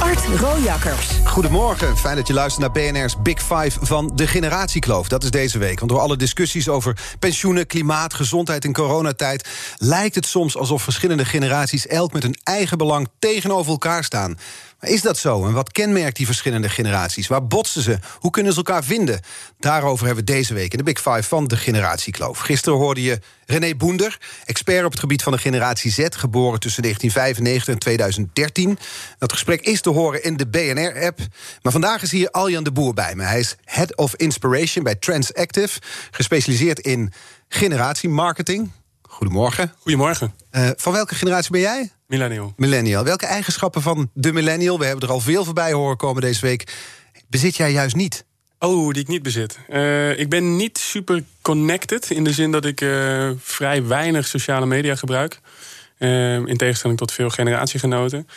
Art Rojakkers. Goedemorgen, fijn dat je luistert naar BNR's Big Five van de generatiekloof. Dat is deze week, want door alle discussies over pensioenen, klimaat, gezondheid en coronatijd... lijkt het soms alsof verschillende generaties elk met hun eigen belang tegenover elkaar staan. Maar is dat zo? En wat kenmerkt die verschillende generaties? Waar botsen ze? Hoe kunnen ze elkaar vinden? Daarover hebben we deze week in de Big Five van de Generatiekloof. Gisteren hoorde je René Boender, expert op het gebied van de generatie Z... geboren tussen 1995 en 2013. Dat gesprek is te horen in de BNR-app. Maar vandaag is hier Aljan de Boer bij me. Hij is Head of Inspiration bij Transactive... gespecialiseerd in generatiemarketing. Goedemorgen. Goedemorgen. Uh, van welke generatie ben jij? Millennial. Millennial. Welke eigenschappen van de millennial, we hebben er al veel voorbij horen komen deze week, bezit jij juist niet? Oh, die ik niet bezit. Uh, ik ben niet super connected in de zin dat ik uh, vrij weinig sociale media gebruik. Uh, in tegenstelling tot veel generatiegenoten.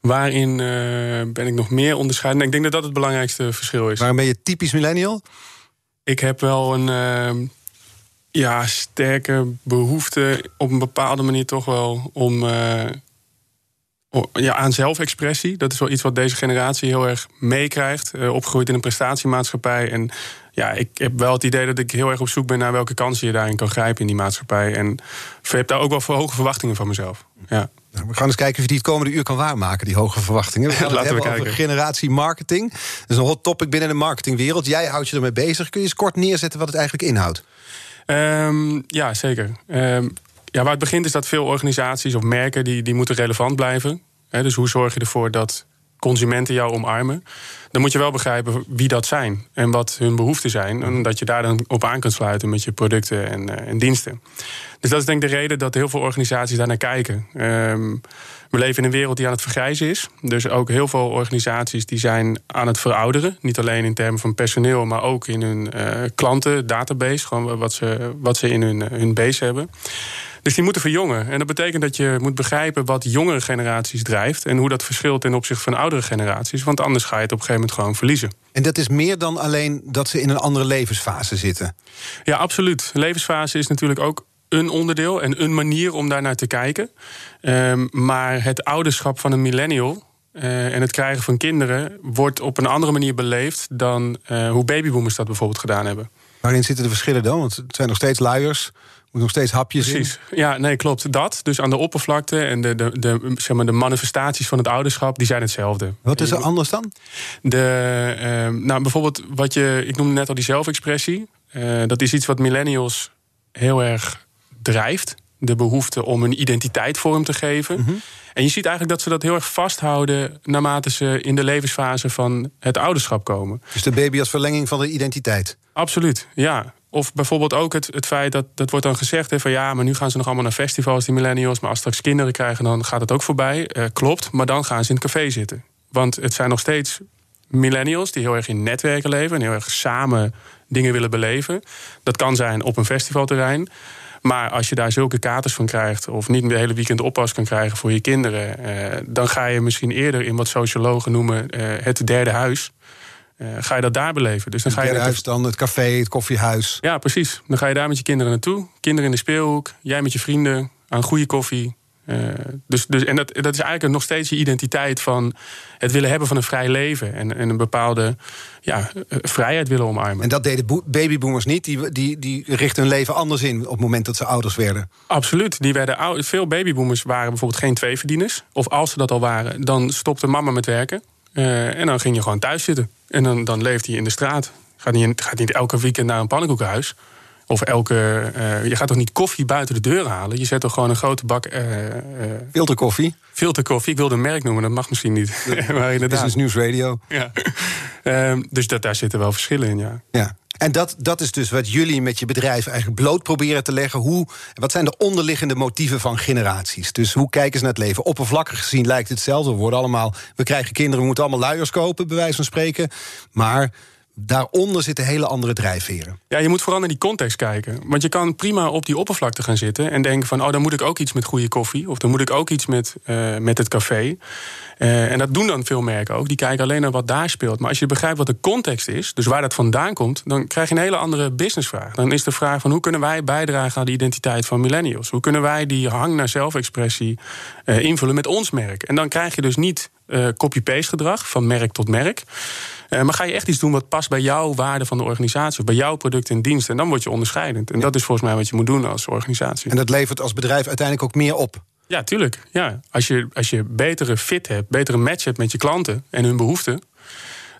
Waarin ben ik nog meer onderscheiden? Ik denk dat dat het belangrijkste verschil is. Waarom ben je typisch millennial? Ik heb wel een ja, sterke behoefte op een bepaalde manier toch wel om ja, aan zelfexpressie. Dat is wel iets wat deze generatie heel erg meekrijgt. Uh, opgegroeid in een prestatiemaatschappij. En ja, ik heb wel het idee dat ik heel erg op zoek ben naar welke kansen je daarin kan grijpen in die maatschappij. En ik heb daar ook wel hoge verwachtingen van mezelf. Ja. Nou, we gaan eens kijken of je die het komende uur kan waarmaken, die hoge verwachtingen. We gaan Laten het we over generatie marketing. Dat is een hot topic binnen de marketingwereld. Jij houdt je ermee bezig. Kun je eens kort neerzetten wat het eigenlijk inhoudt? Um, ja, zeker. Um, ja, waar het begint is dat veel organisaties of merken die, die moeten relevant blijven. dus hoe zorg je ervoor dat consumenten jou omarmen? Dan moet je wel begrijpen wie dat zijn en wat hun behoeften zijn. En dat je daar dan op aan kunt sluiten met je producten en, uh, en diensten. Dus dat is denk ik de reden dat heel veel organisaties daar naar kijken. Um, we leven in een wereld die aan het vergrijzen is. Dus ook heel veel organisaties die zijn aan het verouderen. Niet alleen in termen van personeel, maar ook in hun uh, klanten, database. Gewoon wat ze, wat ze in hun, hun base hebben. Dus die moeten verjongen. En dat betekent dat je moet begrijpen wat jongere generaties drijft. En hoe dat verschilt ten opzichte van oudere generaties. Want anders ga je het op een gegeven moment gewoon verliezen. En dat is meer dan alleen dat ze in een andere levensfase zitten? Ja, absoluut. Levensfase is natuurlijk ook een onderdeel en een manier om daar naar te kijken. Um, maar het ouderschap van een millennial. Uh, en het krijgen van kinderen wordt op een andere manier beleefd dan uh, hoe babyboomers dat bijvoorbeeld gedaan hebben. Waarin zitten de verschillen dan? Want het zijn nog steeds luiers moet nog steeds hapjes Precies. Ja, nee, klopt. Dat. Dus aan de oppervlakte en de, de, de, zeg maar de manifestaties van het ouderschap, die zijn hetzelfde. Wat is er anders dan? De, uh, nou, bijvoorbeeld wat je, ik noemde net al die zelfexpressie. Uh, dat is iets wat millennials heel erg drijft. De behoefte om een identiteit vorm te geven. Mm -hmm. En je ziet eigenlijk dat ze dat heel erg vasthouden naarmate ze in de levensfase van het ouderschap komen. Dus de baby als verlenging van de identiteit? Absoluut, ja. Of bijvoorbeeld ook het, het feit dat, dat wordt dan gezegd: hè, van ja, maar nu gaan ze nog allemaal naar festivals, die millennials. Maar als straks kinderen krijgen, dan gaat het ook voorbij. Uh, klopt, maar dan gaan ze in het café zitten. Want het zijn nog steeds millennials die heel erg in netwerken leven en heel erg samen dingen willen beleven. Dat kan zijn op een festivalterrein. Maar als je daar zulke katers van krijgt, of niet de hele weekend oppas kan krijgen voor je kinderen, eh, dan ga je misschien eerder in wat sociologen noemen eh, het derde huis. Uh, ga je dat daar beleven. Dus dan ga je huis dan, het café, het koffiehuis. Ja, precies. Dan ga je daar met je kinderen naartoe. Kinderen in de speelhoek, jij met je vrienden, aan goede koffie. Uh, dus, dus, en dat, dat is eigenlijk nog steeds je identiteit van het willen hebben van een vrij leven. En, en een bepaalde ja, uh, vrijheid willen omarmen. En dat deden babyboomers niet. Die, die, die richten hun leven anders in op het moment dat ze ouders werden. Absoluut. Die werden oud, veel babyboomers waren bijvoorbeeld geen tweeverdieners. Of als ze dat al waren, dan stopte mama met werken. Uh, en dan ging je gewoon thuis zitten. En dan, dan leeft hij in de straat. Gaat niet, gaat niet elke weekend naar een pannenkoekenhuis. Of elke. Uh, je gaat toch niet koffie buiten de deur halen? Je zet toch gewoon een grote bak. Uh, uh, filterkoffie? Filterkoffie. Ik wilde een merk noemen, dat mag misschien niet. maar inderdaad. Business News Radio. Ja. Ehm, dus dat, daar zitten wel verschillen in, ja. ja. En dat, dat is dus wat jullie met je bedrijf eigenlijk bloot proberen te leggen. Hoe, wat zijn de onderliggende motieven van generaties? Dus hoe kijken ze naar het leven? Oppervlakkig gezien lijkt het hetzelfde. We worden allemaal, we krijgen kinderen, we moeten allemaal luiers kopen, bij wijze van spreken. Maar daaronder zitten hele andere drijfveren. Ja, je moet vooral naar die context kijken. Want je kan prima op die oppervlakte gaan zitten en denken van, oh, dan moet ik ook iets met goede koffie, of dan moet ik ook iets met, uh, met het café. Uh, en dat doen dan veel merken ook. Die kijken alleen naar wat daar speelt. Maar als je begrijpt wat de context is, dus waar dat vandaan komt, dan krijg je een hele andere businessvraag. Dan is de vraag van hoe kunnen wij bijdragen aan de identiteit van millennials? Hoe kunnen wij die hang naar zelfexpressie uh, invullen met ons merk? En dan krijg je dus niet copy-paste gedrag van merk tot merk. Uh, maar ga je echt iets doen wat past bij jouw waarde van de organisatie, of bij jouw product en diensten, en dan word je onderscheidend. En dat is volgens mij wat je moet doen als organisatie. En dat levert als bedrijf uiteindelijk ook meer op. Ja, tuurlijk. Ja. Als, je, als je betere fit hebt, betere match hebt met je klanten en hun behoeften,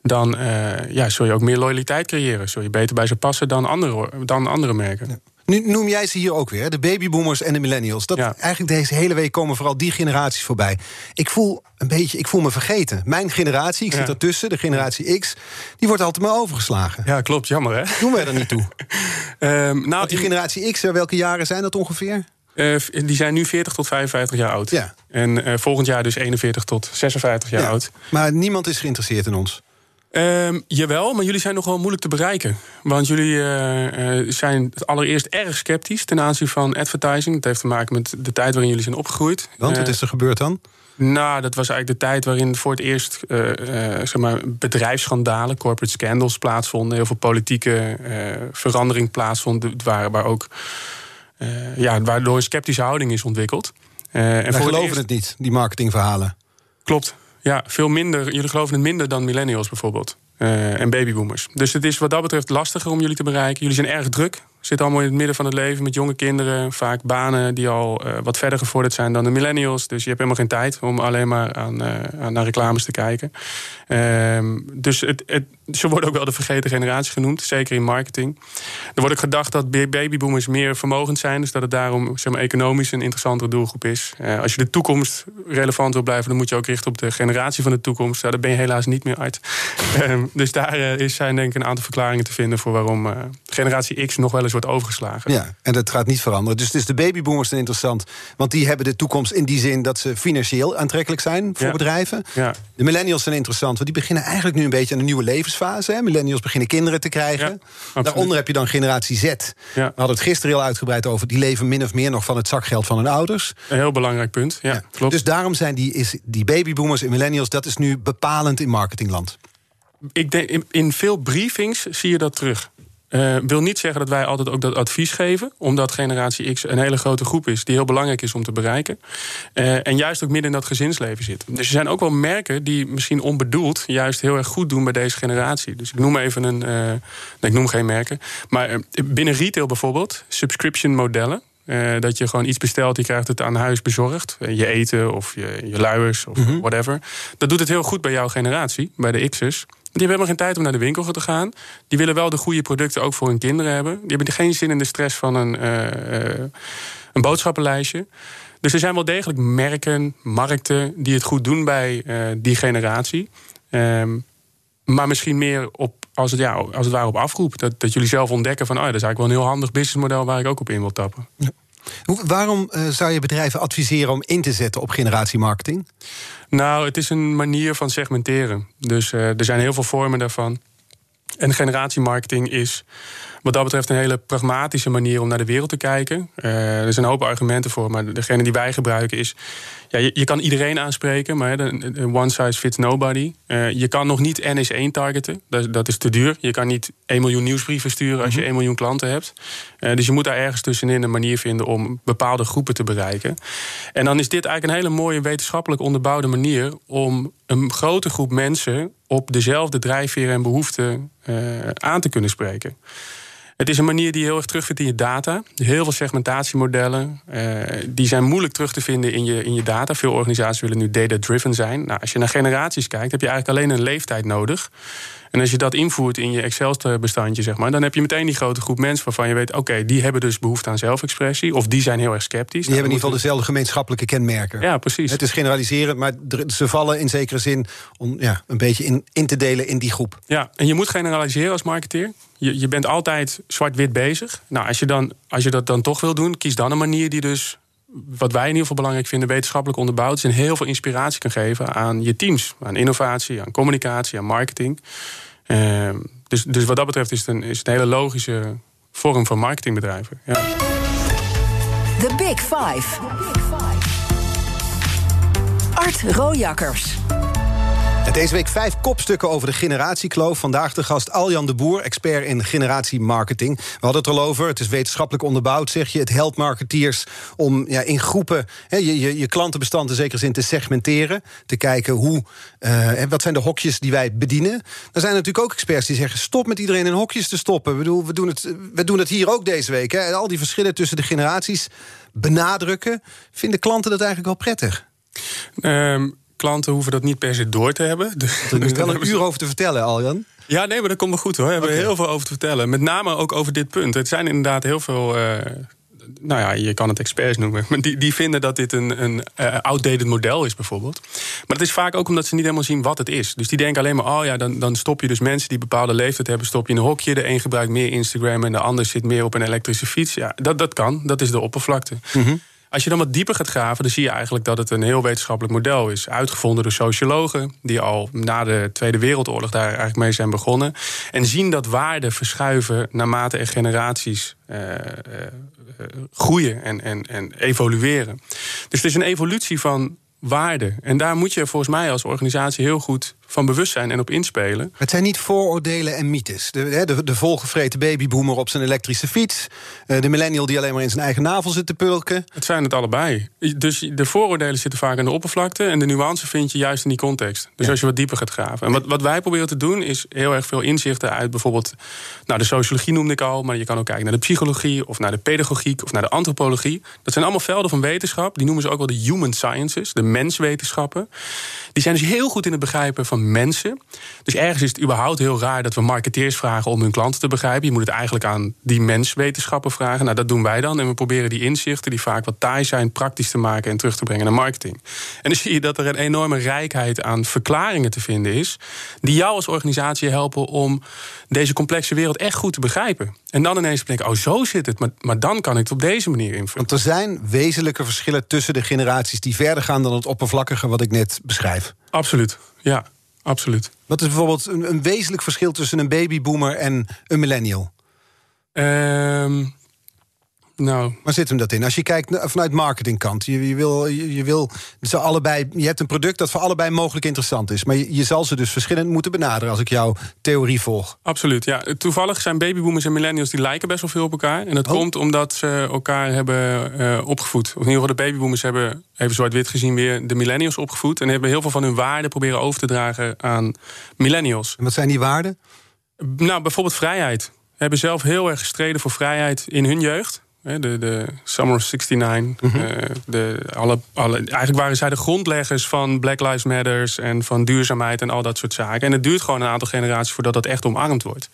dan uh, ja, zul je ook meer loyaliteit creëren. Zul je beter bij ze passen dan andere, dan andere merken. Ja. Nu noem jij ze hier ook weer, de babyboomers en de millennials. Dat, Eigenlijk deze hele week komen vooral die generaties voorbij. Ik voel een beetje, ik voel me vergeten. Mijn generatie, ik zit ja. ertussen, de generatie X, die wordt altijd maar overgeslagen. Ja, klopt, jammer hè. Doen wij er niet toe? um, nou, die generatie X, welke jaren zijn dat ongeveer? Uh, die zijn nu 40 tot 55 jaar oud. Ja. En uh, volgend jaar dus 41 tot 56 jaar ja. oud. Maar niemand is geïnteresseerd in ons. Um, jawel, maar jullie zijn nogal moeilijk te bereiken. Want jullie uh, zijn allereerst erg sceptisch ten aanzien van advertising. Dat heeft te maken met de tijd waarin jullie zijn opgegroeid. Want wat is er gebeurd dan? Nou, dat was eigenlijk de tijd waarin voor het eerst uh, uh, zeg maar bedrijfsschandalen, corporate scandals plaatsvonden. Heel veel politieke verandering plaatsvond. Waar, waar ook ja, waardoor een sceptische houding is ontwikkeld. en Wij geloven het, eerst... het niet, die marketingverhalen. Klopt. Ja, veel minder. Jullie geloven het minder dan millennials bijvoorbeeld. Uh, en babyboomers. Dus het is wat dat betreft lastiger om jullie te bereiken. Jullie zijn erg druk. Zitten allemaal in het midden van het leven met jonge kinderen. Vaak banen die al uh, wat verder gevorderd zijn dan de millennials. Dus je hebt helemaal geen tijd om alleen maar aan, uh, aan naar reclames te kijken. Ehm, dus het, het, ze worden ook wel de vergeten generatie genoemd. Zeker in marketing. Er wordt ook gedacht dat babyboomers meer vermogend zijn. Dus dat het daarom zeg maar, economisch een interessantere doelgroep is. als je de toekomst relevant wil blijven... dan moet je ook richten op de generatie van de toekomst. daar ben je helaas niet meer uit. Ehm, dus daar is, zijn denk ik een aantal verklaringen te vinden... voor waarom generatie X nog wel eens wordt overgeslagen. Ja, en dat gaat niet veranderen. Dus het is de babyboomers interessant. Want die hebben de toekomst in die zin dat ze financieel aantrekkelijk zijn voor bedrijven. Ja. De millennials zijn interessant, want die beginnen eigenlijk nu een beetje aan een nieuwe levensfase. Hè. Millennials beginnen kinderen te krijgen. Daaronder heb je dan generatie Z. We hadden het gisteren heel uitgebreid over. Die leven min of meer nog van het zakgeld van hun ouders. Een heel belangrijk punt. Ja, Klopt. Dus daarom zijn die, is, die babyboomers en millennials, dat is nu bepalend in marketingland. Ik denk, in veel briefings zie je dat terug. Uh, wil niet zeggen dat wij altijd ook dat advies geven, omdat generatie X een hele grote groep is die heel belangrijk is om te bereiken. Uh, en juist ook midden in dat gezinsleven zit. Dus er zijn ook wel merken die misschien onbedoeld juist heel erg goed doen bij deze generatie. Dus ik noem even een. Uh, nee, ik noem geen merken. Maar binnen retail bijvoorbeeld, subscription modellen. Uh, dat je gewoon iets bestelt, je krijgt het aan huis bezorgd. Je eten of je, je luiers of mm -hmm. whatever. Dat doet het heel goed bij jouw generatie, bij de X'ers. Die hebben helemaal geen tijd om naar de winkel te gaan. Die willen wel de goede producten ook voor hun kinderen hebben. Die hebben geen zin in de stress van een, uh, uh, een boodschappenlijstje. Dus er zijn wel degelijk merken, markten die het goed doen bij uh, die generatie. Um, maar misschien meer op, als het, ja, als het ware op afroep. Dat, dat jullie zelf ontdekken van, oh, dat is eigenlijk wel een heel handig businessmodel waar ik ook op in wil tappen. Ja. Waarom uh, zou je bedrijven adviseren om in te zetten op generatiemarketing? Nou, het is een manier van segmenteren. Dus uh, er zijn heel veel vormen daarvan. En generatiemarketing is wat dat betreft een hele pragmatische manier om naar de wereld te kijken. Uh, er zijn een hoop argumenten voor, maar degene die wij gebruiken is... Ja, je, je kan iedereen aanspreken, maar de one size fits nobody. Uh, je kan nog niet NS1 targeten, dat, dat, is te duur. Je kan niet 1 miljoen nieuwsbrieven sturen als je 1 mhm. miljoen klanten hebt. Uh, dus je moet daar ergens tussenin een manier vinden om bepaalde groepen te bereiken. En dan is dit eigenlijk een hele mooie wetenschappelijk onderbouwde manier... om een grote groep mensen op dezelfde drijfveren en behoeften aan te kunnen spreken. Het is een manier die je heel erg terugvindt in je data. Heel veel segmentatiemodellen. Uh, die zijn moeilijk terug te vinden in je, in je data. Veel organisaties willen nu data-driven zijn. Nou, als je naar generaties kijkt, heb je eigenlijk alleen een leeftijd nodig. En als je dat invoert in je Excel-bestandje, zeg maar, dan heb je meteen die grote groep mensen waarvan je weet: oké, die hebben dus behoefte aan zelfexpressie. Of die zijn heel erg sceptisch. Die hebben in ieder geval dezelfde gemeenschappelijke kenmerken. Ja, precies. Het is generaliserend, maar ze vallen in zekere zin om ja, een beetje in, in te delen in die groep. Ja, en je moet generaliseren als marketeer. Je, je bent altijd zwart-wit bezig. Nou, als je, dan, als je dat dan toch wil doen, kies dan een manier die dus wat wij in ieder geval belangrijk vinden, wetenschappelijk onderbouwd is en heel veel inspiratie kan geven aan je teams. Aan innovatie, aan communicatie, aan marketing. Uh, Dus, dus wat dat betreft is het, een, is een hele logische vorm van marketingbedrijven. Ja. The Big Five. Art Rojakkers. Deze week vijf kopstukken over de generatiekloof. Vandaag de gast Aljan de Boer, expert in generatiemarketing. We hadden het er al over, het is wetenschappelijk onderbouwd, zeg je. Het helpt marketeers om ja, in groepen je, je, je klantenbestand in zekere zin te segmenteren. Te kijken hoe, uh, wat zijn de hokjes die wij bedienen. Er zijn natuurlijk ook experts die zeggen... stop met iedereen in hokjes te stoppen. We doen, we doen, het, we doen het hier ook deze week. Al die verschillen tussen de generaties benadrukken. Vinden klanten dat eigenlijk wel prettig? Um klanten hoeven dat niet per se door te hebben. Dus, er is wel een uur over te vertellen, Aljan. Ja, nee, maar dat komt wel goed hoor. We hebben heel veel over te vertellen. Met name ook over dit punt. Het zijn inderdaad heel veel. Uh, nou ja, je kan het experts noemen. Maar die, die vinden dat dit een, een uh, outdated model is, bijvoorbeeld. Maar het is vaak ook omdat ze niet helemaal zien wat het is. Dus die denken alleen maar: oh ja, dan, dan stop je dus mensen die bepaalde leeftijd hebben, stop je in een hokje. De een gebruikt meer Instagram en de ander zit meer op een elektrische fiets. Ja, dat, dat kan. Dat is de oppervlakte. Mm als je dan wat dieper gaat graven, dan zie je eigenlijk dat het een heel wetenschappelijk model is. Uitgevonden door sociologen, die al na de Tweede Wereldoorlog daar eigenlijk mee zijn begonnen. En zien dat waarden verschuiven naarmate er generaties uh, uh, groeien en, en, en evolueren. Dus het is een evolutie van waarden. En daar moet je volgens mij als organisatie heel goed van bewust zijn en op inspelen. Het zijn niet vooroordelen en mythes. De, de, de volgevreten babyboomer op zijn elektrische fiets. Eh, de millennial die alleen maar in zijn eigen navel zit te pulken. Het zijn het allebei. Dus de vooroordelen zitten vaak aan de oppervlakte. En de nuance vind je juist in die context. Dus als je wat dieper gaat graven. En wat, wat wij proberen te doen is heel erg veel inzichten uit bijvoorbeeld. Nou, de sociologie noemde ik al. Maar je kan ook kijken naar de psychologie. Of naar de pedagogiek. Of naar de antropologie. Dat zijn allemaal velden van wetenschap. Die noemen ze ook wel de human sciences. De menswetenschappen. Die zijn dus heel goed in het begrijpen van mensen. Dus ergens is het überhaupt heel raar dat we marketeers vragen om hun klanten te begrijpen. Je moet het eigenlijk aan die menswetenschappen vragen. Nou, dat doen wij dan. En we proberen die inzichten, die vaak wat taai zijn, praktisch te maken en terug te brengen naar marketing. En dan zie je dat er een enorme rijkheid aan verklaringen te vinden is. Die jou als organisatie helpen om deze complexe wereld echt goed te begrijpen. En dan ineens denken, oh, zo zit het. Maar, maar dan kan ik het op deze manier invullen. Want er zijn wezenlijke verschillen tussen de generaties die verder gaan dan het oppervlakkige wat ik net beschrijf. Absoluut, ja absoluut. Wat is bijvoorbeeld een, een wezenlijk verschil tussen een babyboomer en een millennial? Um, nou. Waar zit hem dat in? Als je kijkt vanuit marketingkant, je, je wil, je, je, wil ze allebei, je hebt een product dat voor allebei mogelijk interessant is. Maar je, je, zal ze dus verschillend moeten benaderen als ik jouw theorie volg. Absoluut, ja. Toevallig zijn babyboomers en millennials die lijken best wel veel op elkaar. En dat oh. komt omdat ze elkaar hebben uh, opgevoed. Of in ieder geval de babyboomers hebben, even zwart-wit gezien, weer de millennials opgevoed. En hebben heel veel van hun waarden proberen over te dragen aan millennials. En wat zijn die waarden? Nou, bijvoorbeeld vrijheid. Hebben zelf heel erg gestreden voor vrijheid in hun jeugd. De, de Summer of 69. Mm de, alle, alle, eigenlijk waren zij de grondleggers van Black Lives Matters en van duurzaamheid en al dat soort zaken. En het duurt gewoon een aantal generaties voordat dat echt omarmd wordt.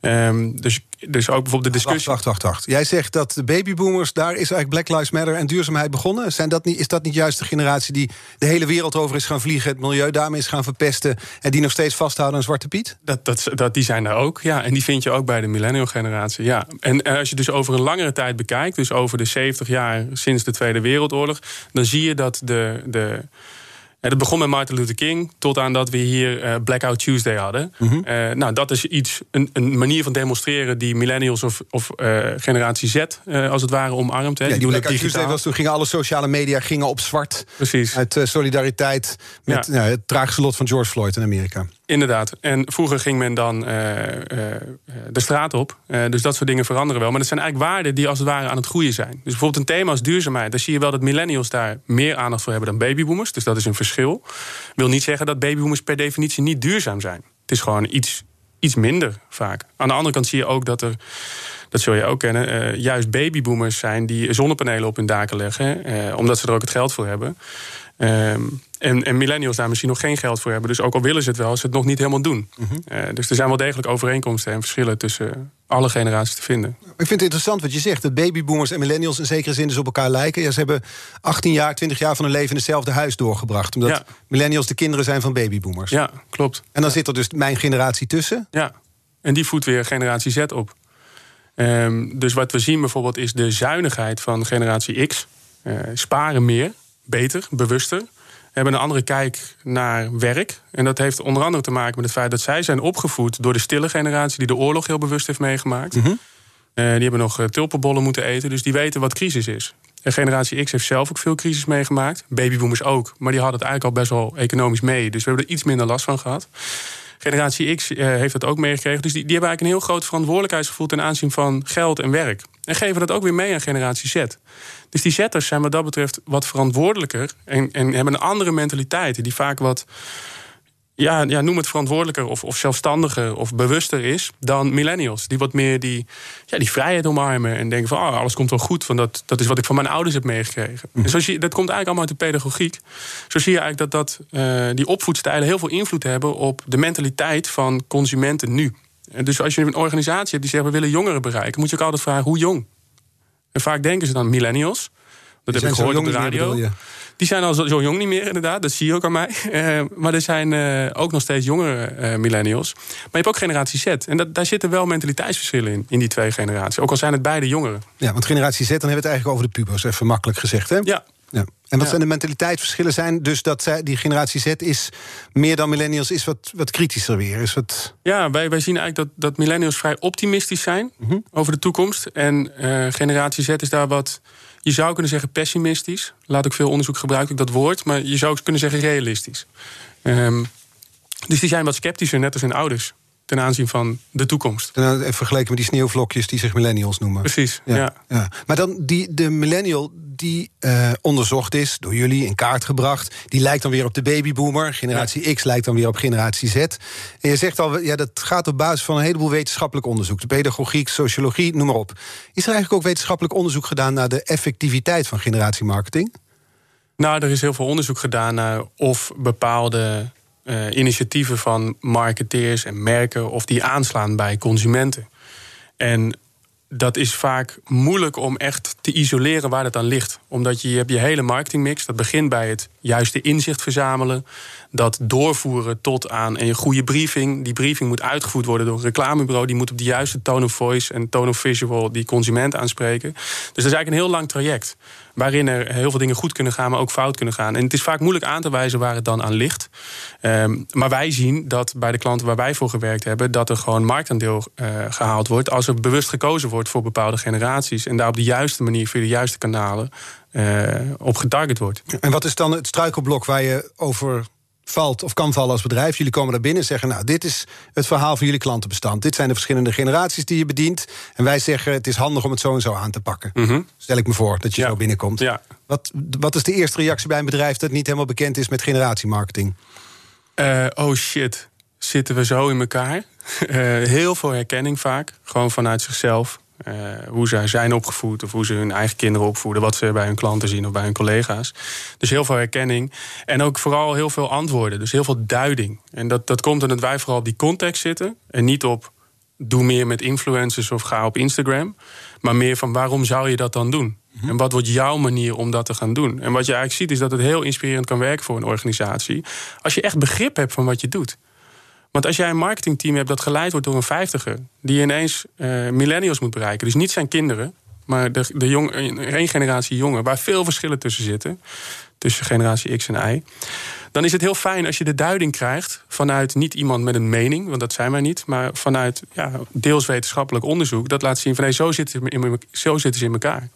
Um, dus dus ook bijvoorbeeld de discussie. Wacht, wacht, wacht, Jij zegt dat de babyboomers, daar is eigenlijk Black Lives Matter en duurzaamheid begonnen. Zijn dat niet, is dat niet juist de generatie die de hele wereld over is gaan vliegen, het milieu daarmee is gaan verpesten en die nog steeds vasthouden aan Zwarte Piet? Dat, dat, dat, die zijn er ook, ja. En die vind je ook bij de millennial-generatie, ja. En als je dus over een langere tijd bekijkt, dus over de 70 jaar sinds de Tweede Wereldoorlog, dan zie je dat de. de het begon met Martin Luther King tot aan dat we hier uh, Blackout Tuesday hadden. Mm nou, dat is iets, een, een, manier van demonstreren die millennials of, of uh, generatie Z als het ware omarmt. Hè. Ja, die Blackout Tuesday was toen gingen alle sociale media gingen op zwart. Precies. Uit solidariteit met ja. Nou, het tragische lot van George Floyd in Amerika. Inderdaad. En vroeger ging men dan uh, uh, de straat op. Uh, dus dat soort dingen veranderen wel. Maar dat zijn eigenlijk waarden die als het ware aan het groeien zijn. Dus bijvoorbeeld een thema als duurzaamheid. Dan zie je wel dat millennials daar meer aandacht voor hebben dan babyboomers. Dus dat is een verschil. Wil niet zeggen dat babyboomers per definitie niet duurzaam zijn. Het is gewoon iets, iets minder vaak. Aan de andere kant zie je ook dat er dat zul je ook kennen, juist babyboomers zijn die zonnepanelen op hun daken leggen, omdat ze er ook het geld voor hebben. Um, en, en, millennials daar misschien nog geen geld voor hebben. Dus ook al willen ze het wel, ze het nog niet helemaal doen. Mhm. Eh, dus er zijn wel degelijk overeenkomsten en verschillen tussen alle generaties te vinden. Ik vind het interessant wat je zegt. Dat babyboomers en millennials in zekere zin dus op elkaar lijken. Ja, ze hebben 18 jaar, 20 jaar van hun leven in hetzelfde huis doorgebracht. Omdat millennials de kinderen zijn van babyboomers. Ja, klopt. En dan zit er dus mijn generatie tussen. Ja, en die voedt weer generatie Z op. Um, dus wat we zien bijvoorbeeld is de zuinigheid van generatie X. Uh, sparen meer beter, bewuster. hebben een andere kijk naar werk. En dat heeft onder andere te maken met het feit dat zij zijn opgevoed door de stille generatie die de oorlog heel bewust heeft meegemaakt. Mhm. Eh, die hebben nog uh, tulpenbollen moeten eten, dus die weten wat crisis is. En generatie X heeft zelf ook veel crisis meegemaakt. Babyboomers ook, maar die hadden het eigenlijk al best wel economisch mee. Dus we hebben er iets minder last van gehad. Generatie X uh, heeft dat ook meegekregen. Dus die, die hebben eigenlijk een heel groot verantwoordelijkheidsgevoel ten aanzien van geld en werk. En geven dat ook weer mee aan generatie Z. Dus die zetters zijn wat dat betreft wat verantwoordelijker. En, en hebben een andere mentaliteit. Die vaak wat ja, ja, noem het verantwoordelijker of, of zelfstandiger of bewuster is dan millennials. Die wat meer die, ja, die vrijheid omarmen en denken van oh, alles komt wel goed. Want dat, dat is wat ik van mijn ouders heb meegekregen. Mm. En zo zie, dat komt eigenlijk allemaal uit de pedagogiek. Zo zie je eigenlijk dat, dat uh, die opvoedstijlen heel veel invloed hebben op de mentaliteit van consumenten nu. En dus als je een organisatie hebt die zegt we willen jongeren bereiken, moet je ook altijd vragen hoe jong. En vaak denken ze dan millennials. Dat heb ik gehoord op de radio. Die zijn al zo, zo jong niet meer, inderdaad. Dat zie je ook aan mij. Eh, maar er zijn eh, ook nog steeds jongere eh, millennials. Maar je hebt ook generatie Z. En dat, daar zitten wel mentaliteitsverschillen in, in die twee generaties. Ook al zijn het beide jongeren. Ja, want generatie Z, dan hebben we het eigenlijk over de pubers, even makkelijk gezegd. Hè? Ja, Ja. En wat Ja. zijn de mentaliteitsverschillen? Zijn dus dat zij, die generatie Z is meer dan millennials, is wat, wat kritischer weer. Is wat, ja wij, wij zien eigenlijk dat, dat millennials vrij optimistisch zijn over de toekomst. En generatie Z is daar wat, je zou kunnen zeggen pessimistisch. Laat ik veel onderzoek gebruiken, ik dat woord. Maar je zou ook kunnen zeggen realistisch. Ehm, dus die zijn wat sceptischer, net als hun ouders. Ten aanzien van de toekomst. en dan even vergeleken met die sneeuwvlokjes die zich millennials noemen. Precies, Ja, ja. ja. Maar dan die, de millennial die eh, onderzocht is, door jullie in kaart gebracht, die lijkt dan weer op de babyboomer. Generatie X lijkt dan weer op generatie Z. En je zegt al, ja, dat gaat op basis van een heleboel wetenschappelijk onderzoek. De pedagogiek, sociologie, noem maar op. Is er eigenlijk ook wetenschappelijk onderzoek gedaan naar de effectiviteit van generatiemarketing? Nou, er is heel veel onderzoek gedaan naar of bepaalde eh, initiatieven van marketeers en merken of die aanslaan bij consumenten. En dat is vaak moeilijk om echt te isoleren waar het aan ligt. Omdat je, je hebt je hele marketingmix. Dat begint bij het juiste inzicht verzamelen. Dat doorvoeren tot aan een goede briefing. Die briefing moet uitgevoerd worden door een reclamebureau. Die moet op de juiste tone of voice en tone of visual die consument aanspreken. Dus dat is eigenlijk een heel lang traject. Waarin er heel veel dingen goed kunnen gaan, maar ook fout kunnen gaan. En het is vaak moeilijk aan te wijzen waar het dan aan ligt. Ehm, maar wij zien dat bij de klanten waar wij voor gewerkt hebben, dat er gewoon marktaandeel eh, gehaald wordt. Als er bewust gekozen wordt voor bepaalde generaties. En daar op de juiste manier via de juiste kanalen op getarget wordt. En wat is dan het struikelblok waar je over valt of kan vallen als bedrijf? Jullie komen daar binnen en zeggen, nou, dit is het verhaal van jullie klantenbestand. Dit zijn de verschillende generaties die je bedient. En wij zeggen, het is handig om het zo en zo aan te pakken. Stel ik me voor dat je Ja. zo binnenkomt. Ja. Wat, wat is de eerste reactie bij een bedrijf dat niet helemaal bekend is met generatiemarketing? Eh, oh shit, zitten we zo in elkaar? Eh, heel veel herkenning vaak, gewoon vanuit zichzelf. Eh, hoe zij zijn opgevoed of hoe ze hun eigen kinderen opvoeden, wat ze bij hun klanten zien of bij hun collega's. Dus heel veel herkenning. En ook vooral heel veel antwoorden, dus heel veel duiding. En dat, dat komt omdat wij vooral op die context zitten en niet op doe meer met influencers of ga op Instagram. Maar meer van waarom zou je dat dan doen? En wat wordt jouw manier om dat te gaan doen? En wat je eigenlijk ziet is dat het heel inspirerend kan werken voor een organisatie. Als je echt begrip hebt van wat je doet. Want als jij een marketingteam hebt dat geleid wordt door een vijftiger... die ineens eh, millennials moet bereiken, dus niet zijn kinderen... maar de, de jong, één generatie jongen, waar veel verschillen tussen zitten... tussen generatie X en Y... dan is het heel fijn als je de duiding krijgt... vanuit niet iemand met een mening, want dat zijn wij niet... maar vanuit ja, deels wetenschappelijk onderzoek... dat laat zien van hey, zo, zitten in, zo zitten ze in elkaar.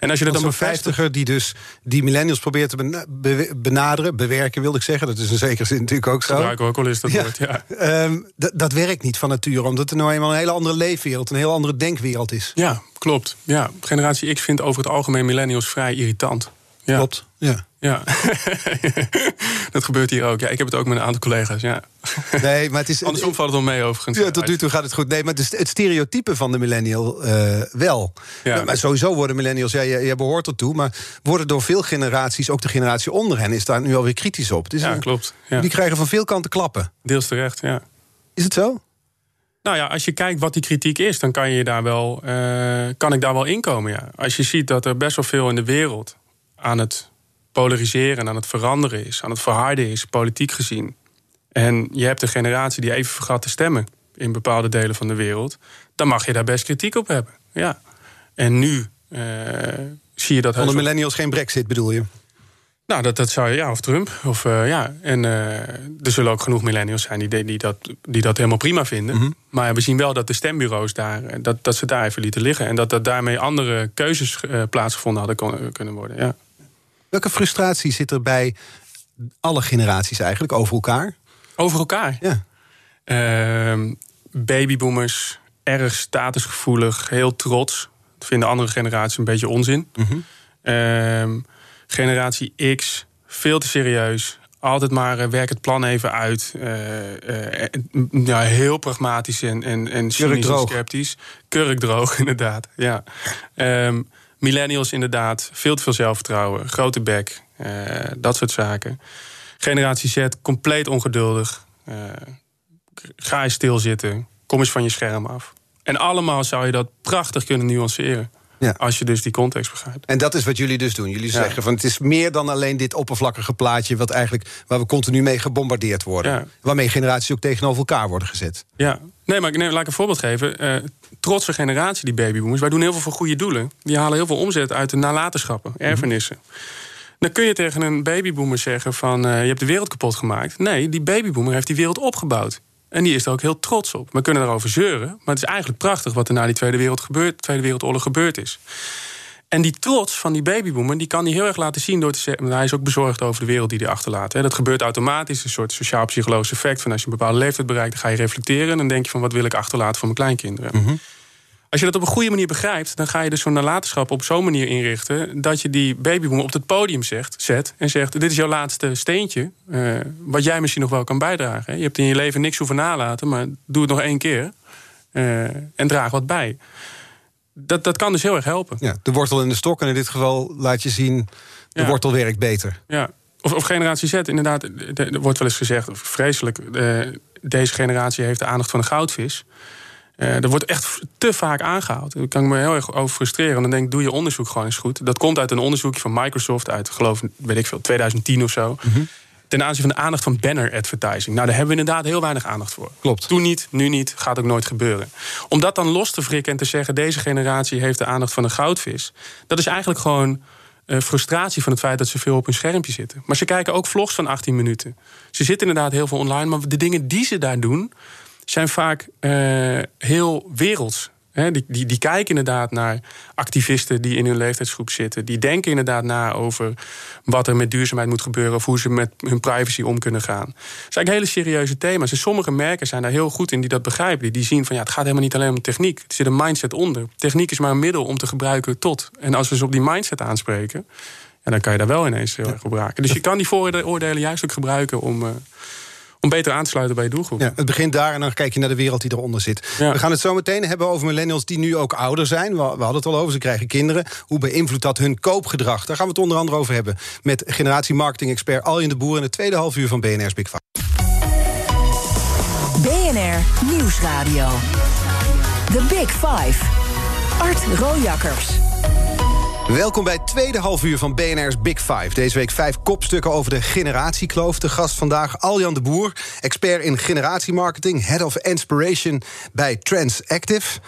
En als je dat dan is een bevestigt... vijftiger die dus die millennials probeert te bena- be- benaderen, bewerken wilde ik zeggen. Dat is in zekere zin natuurlijk ook zo. gebruiken we ook wel eens dat Ja. woord, ja. Ehm, dat werkt niet van nature, omdat er nou eenmaal een hele andere leefwereld, een heel andere denkwereld is. Ja, klopt. Ja, generatie X vindt over het algemeen millennials vrij irritant. Ja. Klopt. Ja. Ja, dat gebeurt hier ook. Ja, ik heb het ook met een aantal collega's. Ja. Nee, maar het is. Andersom valt het wel mee overigens. Ja, tot nu toe gaat het goed. Nee, maar het, stereotype van de millennial eh, wel. Ja. Maar sowieso worden millennials, ja, je, behoort ertoe, maar worden door veel generaties, ook de generatie onder hen, is daar nu alweer kritisch op. Is Ja, een- klopt. Ja. Die krijgen van veel kanten klappen. Deels terecht, ja. Is het zo? Nou ja, als je kijkt wat die kritiek is, dan kan, je daar wel, eh, kan ik daar wel inkomen. Ja. Als je ziet dat er best wel veel in de wereld aan het polariseren en aan het veranderen is, aan het verharden is, politiek gezien. En je hebt een generatie die even vergat te stemmen in bepaalde delen van de wereld, dan mag je daar best kritiek op hebben. Ja. En nu eh, zie je dat. Onder millennials geen brexit bedoel je? Nou, dat, dat zou je, ja, of Trump. Of, uh, ja. En uh, er zullen ook genoeg millennials zijn die, die, dat, die dat helemaal prima vinden. Mm -hmm. Maar we zien wel dat de stembureaus daar, dat, dat ze daar even lieten liggen. En dat, dat daarmee andere keuzes plaatsgevonden hadden kon, kunnen worden. Ja. Welke frustratie zit er bij alle generaties eigenlijk over elkaar? Over elkaar? Ja. Ehm, babyboomers, erg statusgevoelig, heel trots. Dat vinden andere generaties een beetje onzin. Mm -hmm. generatie X, veel te serieus. Altijd maar uh, werk het plan even uit. Uh, uh, ja, heel pragmatisch en, en, en cynisch en sceptisch. Kurkdroog, inderdaad. Ja. Um, millennials inderdaad, veel te veel zelfvertrouwen. Grote bek, dat soort zaken. Generatie Z, compleet ongeduldig. ga je stilzitten. Kom eens van je scherm af. En allemaal zou je dat prachtig kunnen nuanceren. Ja. Als je dus die context begrijpt. En dat is wat jullie dus doen. Jullie ja. zeggen van het is meer dan alleen dit oppervlakkige plaatje... Wat eigenlijk, waar we continu mee gebombardeerd worden. Ja. Waarmee generaties ook tegenover elkaar worden gezet. Ja, nee, maar nee, laat ik een voorbeeld geven. Uh, trotse generatie, die babyboomers. Wij doen heel veel voor goede doelen. Die halen heel veel omzet uit de nalatenschappen, erfenissen. Mm -hmm. Dan kun je tegen een babyboomer zeggen van... Uh, je hebt de wereld kapot gemaakt. Nee, die babyboomer heeft die wereld opgebouwd. En die is er ook heel trots op. We kunnen erover zeuren, maar het is eigenlijk prachtig wat er na die Tweede, Wereld Tweede Wereldoorlog gebeurd is. En die trots van die babyboomer, die kan hij heel erg laten zien door te zeggen. Hij is ook bezorgd over de wereld die hij achterlaat. Dat gebeurt automatisch, een soort sociaal-psychologisch effect. Van als je een bepaalde leeftijd bereikt, dan ga je reflecteren. En dan denk je van wat wil ik achterlaten voor mijn kleinkinderen. Mm. Als je dat op een goede manier begrijpt, dan ga je dus zo'n nalatenschap op zo'n manier inrichten. dat je die babyboomer op het podium zegt, zet en zegt: Dit is jouw laatste steentje. Uh, wat jij misschien nog wel kan bijdragen. Je hebt in je leven niks hoeven nalaten, maar doe het nog één keer. Uh, en draag wat bij. Dat, dat kan dus heel erg helpen. Ja, de wortel in de stok. En in dit geval laat je zien: de ja. wortel werkt beter. Ja. Of, of generatie Z, inderdaad. Er wordt wel eens gezegd, vreselijk. Uh, deze generatie heeft de aandacht van een goudvis. Uh, er wordt echt te vaak aangehaald. Daar kan ik me heel erg over frustreren. En dan denk ik, doe je onderzoek gewoon eens goed. Dat komt uit een onderzoekje van Microsoft uit, geloof weet ik veel, 2010 of zo. Mm -hmm. Ten aanzien van de aandacht van banner advertising. Nou, daar hebben we inderdaad heel weinig aandacht voor. Klopt. Toen niet, nu niet, gaat ook nooit gebeuren. Om dat dan los te frikken en te zeggen... deze generatie heeft de aandacht van een goudvis... dat is eigenlijk gewoon uh, frustratie van het feit dat ze veel op hun schermpje zitten. Maar ze kijken ook vlogs van 18 minuten. Ze zitten inderdaad heel veel online, maar de dingen die ze daar doen zijn vaak uh, heel werelds. He, die, die, die, kijken inderdaad naar activisten die in hun leeftijdsgroep zitten. Die denken inderdaad na over wat er met duurzaamheid moet gebeuren... of hoe ze met hun privacy om kunnen gaan. Dat zijn eigenlijk hele serieuze thema's. En sommige merken zijn daar heel goed in die dat begrijpen. Die, die zien van ja, het gaat helemaal niet alleen om techniek. Er zit een mindset onder. Techniek is maar een middel om te gebruiken tot. En als we ze op die mindset aanspreken... Ja, dan kan je daar wel ineens heel erg op raken. Dus je kan die vooroordelen juist ook gebruiken om... Uh, om beter aan te sluiten bij je doelgroep. Ja, het begint daar en dan kijk je naar de wereld die eronder zit. Ja. We gaan het zo meteen hebben over millennials die nu ook ouder zijn. We, we hadden het al over, ze krijgen kinderen. Hoe beïnvloedt dat hun koopgedrag? Daar gaan we het onder andere over hebben... met generatie marketing-expert Aljen de Boer... in het tweede half uur van BNR's Big Five. BNR Nieuwsradio. The Big Five. Art Rojakkers. Welkom bij het tweede halfuur van BNR's Big Five. Deze week vijf kopstukken over de generatiekloof. De gast vandaag Aljan de Boer, expert in generatiemarketing... Head of Inspiration bij Transactive.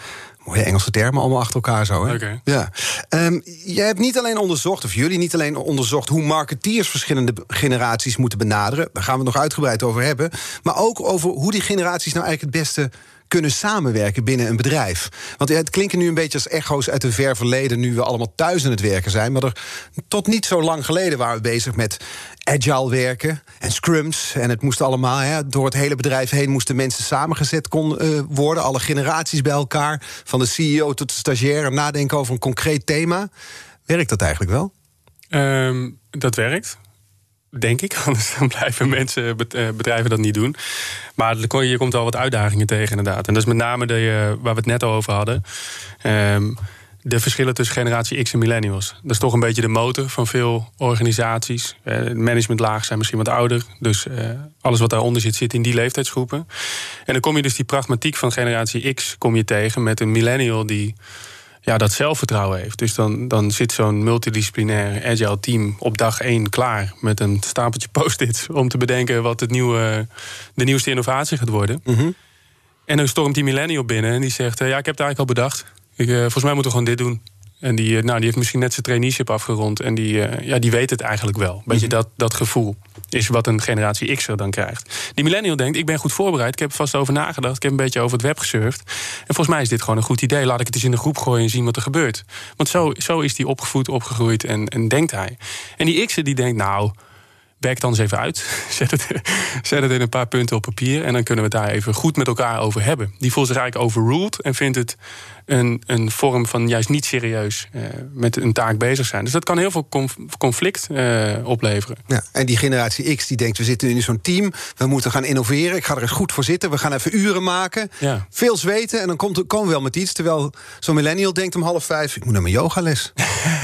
Mooie Engelse termen, allemaal achter elkaar zo. Hè? Okay. Ja. Um, jij hebt niet alleen onderzocht, of jullie niet alleen onderzocht... hoe marketeers verschillende generaties moeten benaderen. Daar gaan we het nog uitgebreid over hebben. Maar ook over hoe die generaties nou eigenlijk het beste kunnen samenwerken binnen een bedrijf. Want het klinken nu een beetje als echo's uit een ver verleden... nu we allemaal thuis aan het werken zijn. Maar er, tot niet zo lang geleden waren we bezig met agile werken en scrums. En het moest allemaal, hè, door het hele bedrijf heen... moesten mensen samengezet kon, uh, worden. Alle generaties bij elkaar. Van de CEO tot de stagiair. Nadenken over een concreet thema. Werkt dat eigenlijk wel? Um, dat werkt. Denk ik, anders dan blijven mensen, bedrijven dat niet doen. Maar je komt al wat uitdagingen tegen, inderdaad. En dat is met name de, waar we het net over hadden. Um, de verschillen tussen generatie X en millennials. Dat is toch een beetje de motor van veel organisaties. Managementlaag zijn misschien wat ouder. Dus alles wat daaronder zit, zit in die leeftijdsgroepen. En dan kom je dus die pragmatiek van generatie X kom je tegen met een millennial die ja, dat zelfvertrouwen heeft. Dus dan, dan zit zo'n multidisciplinair agile team op dag één klaar met een stapeltje post-its om te bedenken wat het nieuwe, de nieuwste innovatie gaat worden. Mm -hmm. En dan stormt die millennial binnen en die zegt: Ja, ik heb het eigenlijk al bedacht. Ik, uh, volgens mij moeten we gewoon dit doen. En die, nou, die heeft misschien net zijn traineeship afgerond. En die, ja, die weet het eigenlijk wel. Beetje mhm. dat, dat gevoel is wat een generatie X'er dan krijgt. Die millennial denkt, ik ben goed voorbereid. Ik heb er vast over nagedacht. Ik heb een beetje over het web gesurfd. En volgens mij is dit gewoon een goed idee. Laat ik het eens in de groep gooien en zien wat er gebeurt. Want zo, zo is hij opgevoed, opgegroeid en, en denkt hij. En die X'er die denkt, nou werk dan eens even uit. Zet het, zet het in een paar punten op papier. En dan kunnen we het daar even goed met elkaar over hebben. Die voelt zich eigenlijk overruled en vindt het een, een vorm van juist niet serieus uh, met een taak bezig zijn. Dus dat kan heel veel conflict uh, opleveren. Ja, en die generatie X die denkt, we zitten in zo'n team, we moeten gaan innoveren. Ik ga er eens goed voor zitten, we gaan even uren maken. Ja. Veel zweten en dan komt, komen we wel met iets. Terwijl zo'n millennial denkt om half vijf, ik moet naar mijn yogales.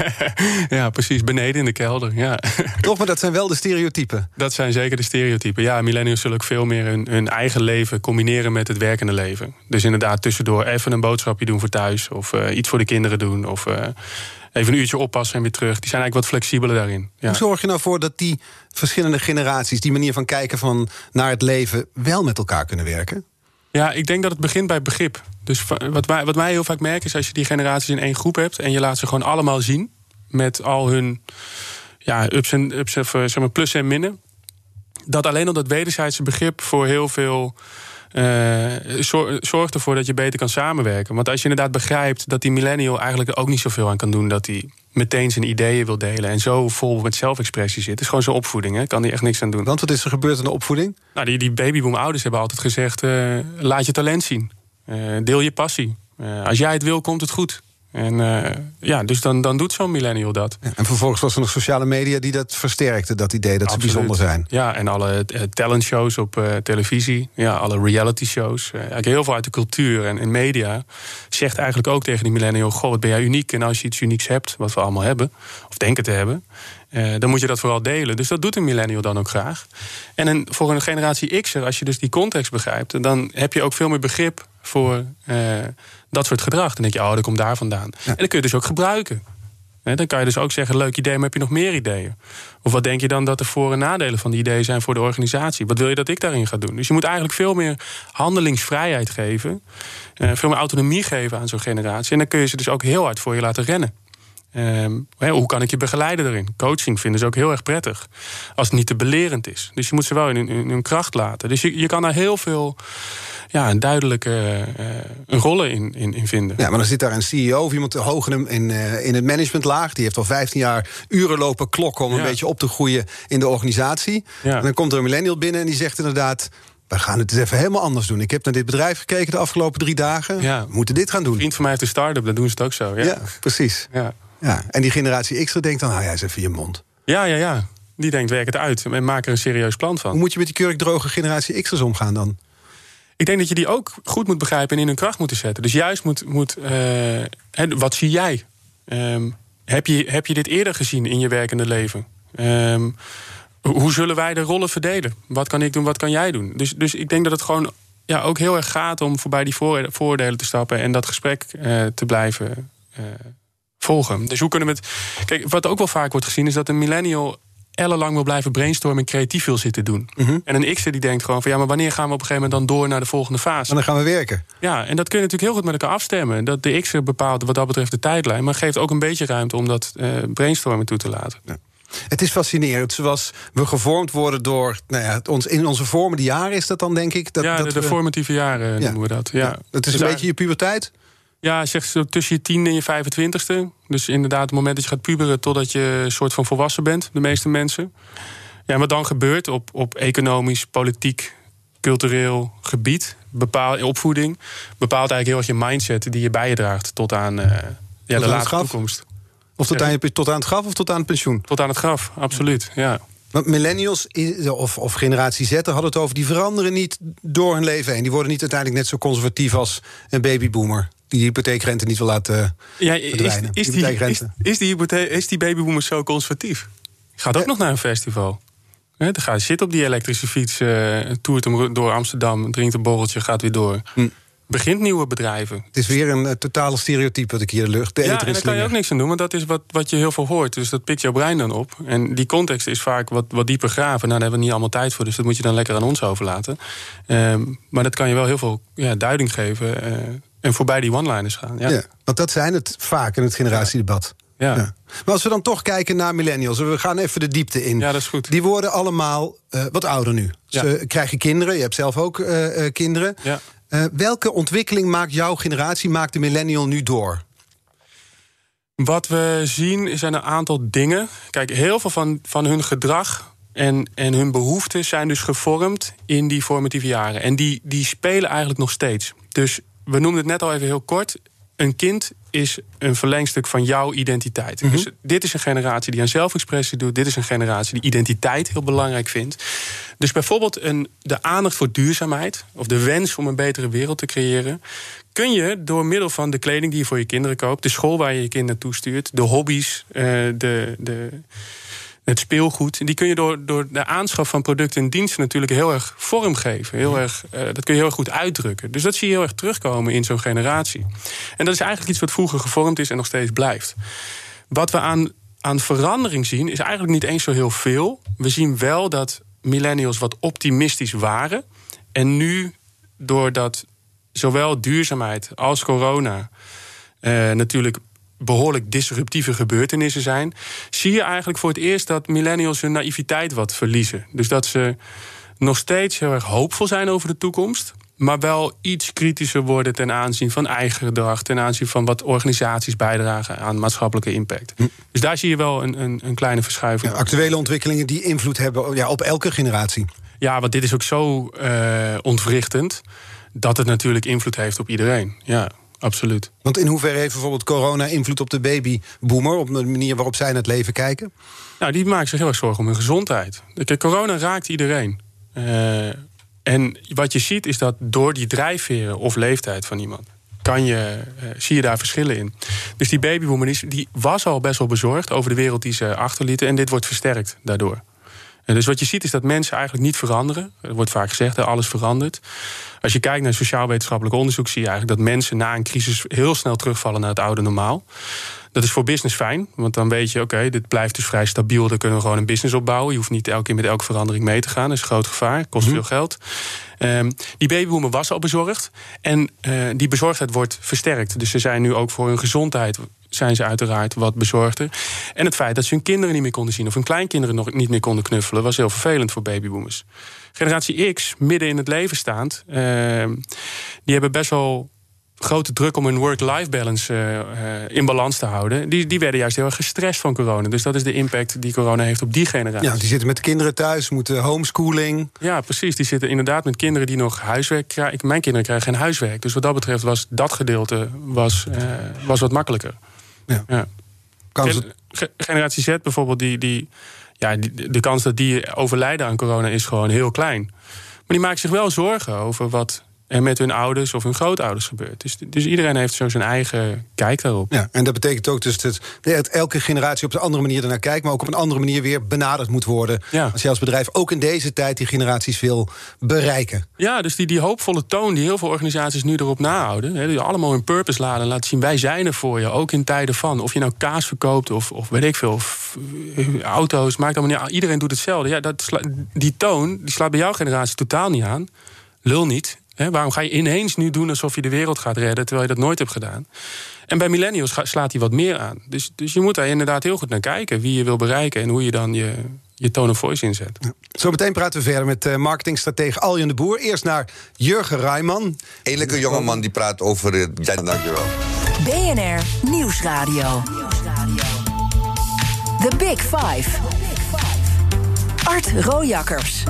ja, precies, beneden in de kelder. Ja. Toch, maar dat zijn wel de stereotypen. Dat zijn zeker de stereotypen. Ja, millennials zullen ook veel meer hun, hun eigen leven combineren met het werkende leven. Dus inderdaad tussendoor even een boodschapje doen voor thuis. Of uh, iets voor de kinderen doen. Of uh, even een uurtje oppassen en weer terug. Die zijn eigenlijk wat flexibeler daarin. Ja. Hoe zorg je nou voor dat die verschillende generaties... die manier van kijken van naar het leven... wel met elkaar kunnen werken? Ja, ik denk dat het begint bij begrip. Dus wat wij, wat wij heel vaak merken is als je die generaties in één groep hebt... en je laat ze gewoon allemaal zien met al hun ja, ups en, ups, of, zeg maar plus en minnen... dat alleen al dat wederzijdse begrip voor heel veel uh, zorg ervoor dat je beter kan samenwerken. Want als je inderdaad begrijpt dat die millennial eigenlijk er ook niet zoveel aan kan doen, dat hij meteen zijn ideeën wil delen en zo vol met zelfexpressie zit. Het is gewoon zijn opvoeding, hè? kan hij echt niks aan doen. Want wat is er gebeurd in de opvoeding? Nou, die, die babyboom-ouders hebben altijd gezegd: uh, laat je talent zien, uh, deel je passie. als jij het wil, komt het goed. En uh, ja, dus dan, dan doet zo'n millennial dat. en vervolgens was er nog sociale media die dat versterkten, dat idee dat ze bijzonder zijn. Ja, en alle uh, talentshows op uh, televisie, ja, alle reality shows. eigenlijk heel veel uit de cultuur en, en, media zegt eigenlijk ook tegen die millennial: Goh, wat ben jij uniek? En als je iets unieks hebt, wat we allemaal hebben, of denken te hebben, dan moet je dat vooral delen. Dus dat doet een millennial dan ook graag. En een, voor een generatie X'er, als je dus die context begrijpt, dan heb je ook veel meer begrip voor dat soort gedrag. Dan denk je, oh, dat komt daar vandaan. En dan kun je dus ook gebruiken. dan kan je dus ook zeggen, leuk idee, maar heb je nog meer ideeën? Of wat denk je dan dat de voor- en nadelen van die ideeën zijn voor de organisatie? Wat wil je dat ik daarin ga doen? Dus je moet eigenlijk veel meer handelingsvrijheid geven. Eh, veel meer autonomie geven aan zo'n generatie. En dan kun je ze dus ook heel hard voor je laten rennen. Ehm, hoe kan ik je begeleiden erin? Coaching vinden ze ook heel erg prettig. Als het niet te belerend is. Dus je moet ze wel in hun, kracht laten. Dus je, je kan daar heel veel ja, een duidelijke uh, rollen in, in, in, vinden. Ja, maar dan zit daar een CEO of iemand hoog in, in, uh, in het managementlaag. Die heeft al 15 jaar uren lopen klokken om een beetje op te groeien in de organisatie. En dan komt er een millennial binnen en die zegt inderdaad. We gaan het eens even helemaal anders doen. Ik heb naar dit bedrijf gekeken de afgelopen drie dagen. We moeten dit gaan doen. Een vriend van mij heeft een start-up, dat doen ze het ook zo. Ja, ja precies. Ja. Ja. En die generatie X denkt dan, nou ja, eens even je mond. Ja, ja, ja. Die denkt, werk het uit en maak er een serieus plan van. Hoe moet je met die kurkdroge generatie X'ers omgaan dan? Ik denk dat je die ook goed moet begrijpen en in hun kracht moeten zetten. Dus juist moet. moet uh, wat zie jij? Um, heb, je, heb je dit eerder gezien in je werkende leven? Um, hoe zullen wij de rollen verdelen? Wat kan ik doen, wat kan jij doen? Dus, dus ik denk dat het gewoon ja, ook heel erg gaat om voorbij die vooroordelen te stappen en dat gesprek uh, te blijven uh, volgen. Dus hoe kunnen we het. Kijk, wat ook wel vaak wordt gezien is dat een millennial ellenlang wil blijven brainstormen en creatief wil zitten doen. Mhm. En een X'er die denkt gewoon van ja, maar wanneer gaan we op een gegeven moment dan door naar de volgende fase? En dan gaan we werken. Ja, en dat kun je natuurlijk heel goed met elkaar afstemmen. Dat de X'er bepaalt wat dat betreft de tijdlijn, maar geeft ook een beetje ruimte om dat uh, brainstormen toe te laten. Ja. Het is fascinerend. Zoals we gevormd worden door. Nou ja, ons, in onze vormende jaren is dat dan, denk ik. Dat, ja, dat de, formatieve jaren noemen we dat. Ja. Het is een beetje je puberteit? Ja, zeg zo tussen je tiende en je 25ste. Dus inderdaad, het moment dat je gaat puberen totdat je een soort van volwassen bent, de meeste mensen. Ja, en wat dan gebeurt op, op economisch, politiek, cultureel gebied, bepaal, opvoeding, bepaalt eigenlijk heel erg je mindset die je bij je draagt tot aan uh, ja, de late toekomst. Of tot, aan je, tot aan het graf of tot aan het pensioen? Tot aan het graf, absoluut, ja. Want millennials of, of generatie Z hadden het over... die veranderen niet door hun leven heen. Die worden niet uiteindelijk net zo conservatief als een babyboomer die hypotheekrente niet wil laten ja, verdwijnen. Is, is, die, is, is, die hypothe is die babyboomer zo conservatief? Gaat ook nog naar een festival. dan gaat zit op die elektrische fiets, uh, toert hem door Amsterdam, drinkt een borreltje, gaat weer door. Hm. Begint nieuwe bedrijven. Het is weer een uh, totale stereotype wat ik hier de lucht. De ja, en daar kan je ook niks aan doen, want dat is wat, wat je heel veel hoort. Dus dat pikt jouw brein dan op. En die context is vaak wat, wat dieper graven. Nou, daar hebben we niet allemaal tijd voor, dus dat moet je dan lekker aan ons overlaten. Um, maar dat kan je wel heel veel ja, duiding geven. En voorbij die one-liners gaan. Ja. Ja, want dat zijn het vaak in het generatiedebat. Ja. Ja. Maar als we dan toch kijken naar millennials, we gaan even de diepte in. Ja, dat is goed. Die worden allemaal eh, wat ouder nu. Ja. Ze krijgen kinderen, je hebt zelf ook eh, eh, kinderen. Ja. Welke ontwikkeling maakt jouw generatie, maakt de millennial nu door? Wat we zien zijn een aantal dingen. Kijk, heel veel van, van hun gedrag en, en hun behoeften zijn dus gevormd in die formatieve jaren. En die, die spelen eigenlijk nog steeds. Dus we noemden het net al even heel kort. Een kind is een verlengstuk van jouw identiteit. Dus dit is een generatie die aan zelfexpressie doet. Dit is een generatie die identiteit heel belangrijk vindt. Dus bijvoorbeeld een, de aandacht voor duurzaamheid... of de wens om een betere wereld te creëren... kun je door middel van de kleding die je voor je kinderen koopt... de school waar je je kind naartoe stuurt... de hobby's, eh, de, de, het speelgoed... die kun je door, door de aanschaf van producten en diensten natuurlijk heel erg vormgeven. Heel erg, eh, dat kun je heel erg goed uitdrukken. Dus dat zie je heel erg terugkomen in zo'n generatie. En dat is eigenlijk iets wat vroeger gevormd is en nog steeds blijft. Wat we aan, aan verandering zien is eigenlijk niet eens zo heel veel. We zien wel dat millennials wat optimistisch waren... en nu doordat zowel duurzaamheid als corona... eh, natuurlijk behoorlijk disruptieve gebeurtenissen zijn, zie je eigenlijk voor het eerst dat millennials hun naïviteit wat verliezen. Dus dat ze nog steeds heel erg hoopvol zijn over de toekomst, maar wel iets kritischer worden ten aanzien van eigen gedrag, ten aanzien van wat organisaties bijdragen aan maatschappelijke impact. Dus daar zie je wel een, een, een kleine verschuiving. Ja, actuele ontwikkelingen die invloed hebben ja, op elke generatie. Ja, want dit is ook zo eh, ontwrichtend dat het natuurlijk invloed heeft op iedereen. Ja, absoluut. Want in hoeverre heeft bijvoorbeeld corona invloed op de babyboomer... op de manier waarop zij naar het leven kijken? Nou, die maken zich heel erg zorgen om hun gezondheid. Kijk, corona raakt iedereen. Uh, en wat je ziet is dat door die drijfveren of leeftijd van iemand... Kan je, uh, zie je daar verschillen in. Dus die babyboomer die was al best wel bezorgd over de wereld die ze achterlieten... en dit wordt versterkt daardoor. Dus wat je ziet is dat mensen eigenlijk niet veranderen. Er wordt vaak gezegd dat alles verandert. Als je kijkt naar sociaal-wetenschappelijk onderzoek... zie je eigenlijk dat mensen na een crisis heel snel terugvallen naar het oude normaal. Dat is voor business fijn, want dan weet je... oké, okay, dit blijft dus vrij stabiel, dan kunnen we gewoon een business opbouwen. Je hoeft niet elke keer met elke verandering mee te gaan. Dat is een groot gevaar, kost veel geld. Um, die babyboomer was al bezorgd. En uh, die bezorgdheid wordt versterkt. Dus ze zijn nu ook voor hun gezondheid zijn ze uiteraard wat bezorgder. En het feit dat ze hun kinderen niet meer konden zien... of hun kleinkinderen nog niet meer konden knuffelen... was heel vervelend voor babyboomers. Generatie X, midden in het leven staand... Uh, die hebben best wel grote druk om hun work-life balance uh, in balans te houden. Die, die werden juist heel erg gestrest van corona. Dus dat is de impact die corona heeft op die generatie. Ja, die zitten met de kinderen thuis, moeten homeschooling. Ja, precies. Die zitten inderdaad met kinderen die nog huiswerk krijgen. Mijn kinderen krijgen geen huiswerk. Dus wat dat betreft was dat gedeelte was, uh, was wat makkelijker. Ja. ja. Gen generatie Z bijvoorbeeld, die, die, ja, die, de kans dat die overlijden aan corona is gewoon heel klein. Maar die maken zich wel zorgen over wat er met hun ouders of hun grootouders gebeurt. Dus, dus iedereen heeft zo zijn eigen kijk daarop. Ja, en dat betekent ook dus dat, dat elke generatie op een andere manier ernaar kijkt... maar ook op een andere manier weer benaderd moet worden. Ja. Als je als bedrijf ook in deze tijd die generaties wil bereiken. Ja, dus die, die hoopvolle toon die heel veel organisaties nu erop nahouden... Hè, die allemaal hun purpose laden en laten zien... wij zijn er voor je, ook in tijden van. Of je nou kaas verkoopt of, of weet ik veel, of uh, auto's, maakt allemaal niet Iedereen doet hetzelfde. Ja, dat sla, die toon die slaat bij jouw generatie totaal niet aan. Lul niet. He, waarom ga je ineens nu doen alsof je de wereld gaat redden... terwijl je dat nooit hebt gedaan? En bij millennials slaat hij wat meer aan. Dus, dus je moet daar inderdaad heel goed naar kijken... wie je wil bereiken en hoe je dan je, je tone of voice inzet. Ja. Zo meteen praten we verder met uh, marketingstratege Aljan de Boer. Eerst naar Jurgen Rijman. Eindelijk een jongeman die praat over... Uh, ja, dankjewel. BNR Nieuwsradio. The Big Five. Art Rojakkers.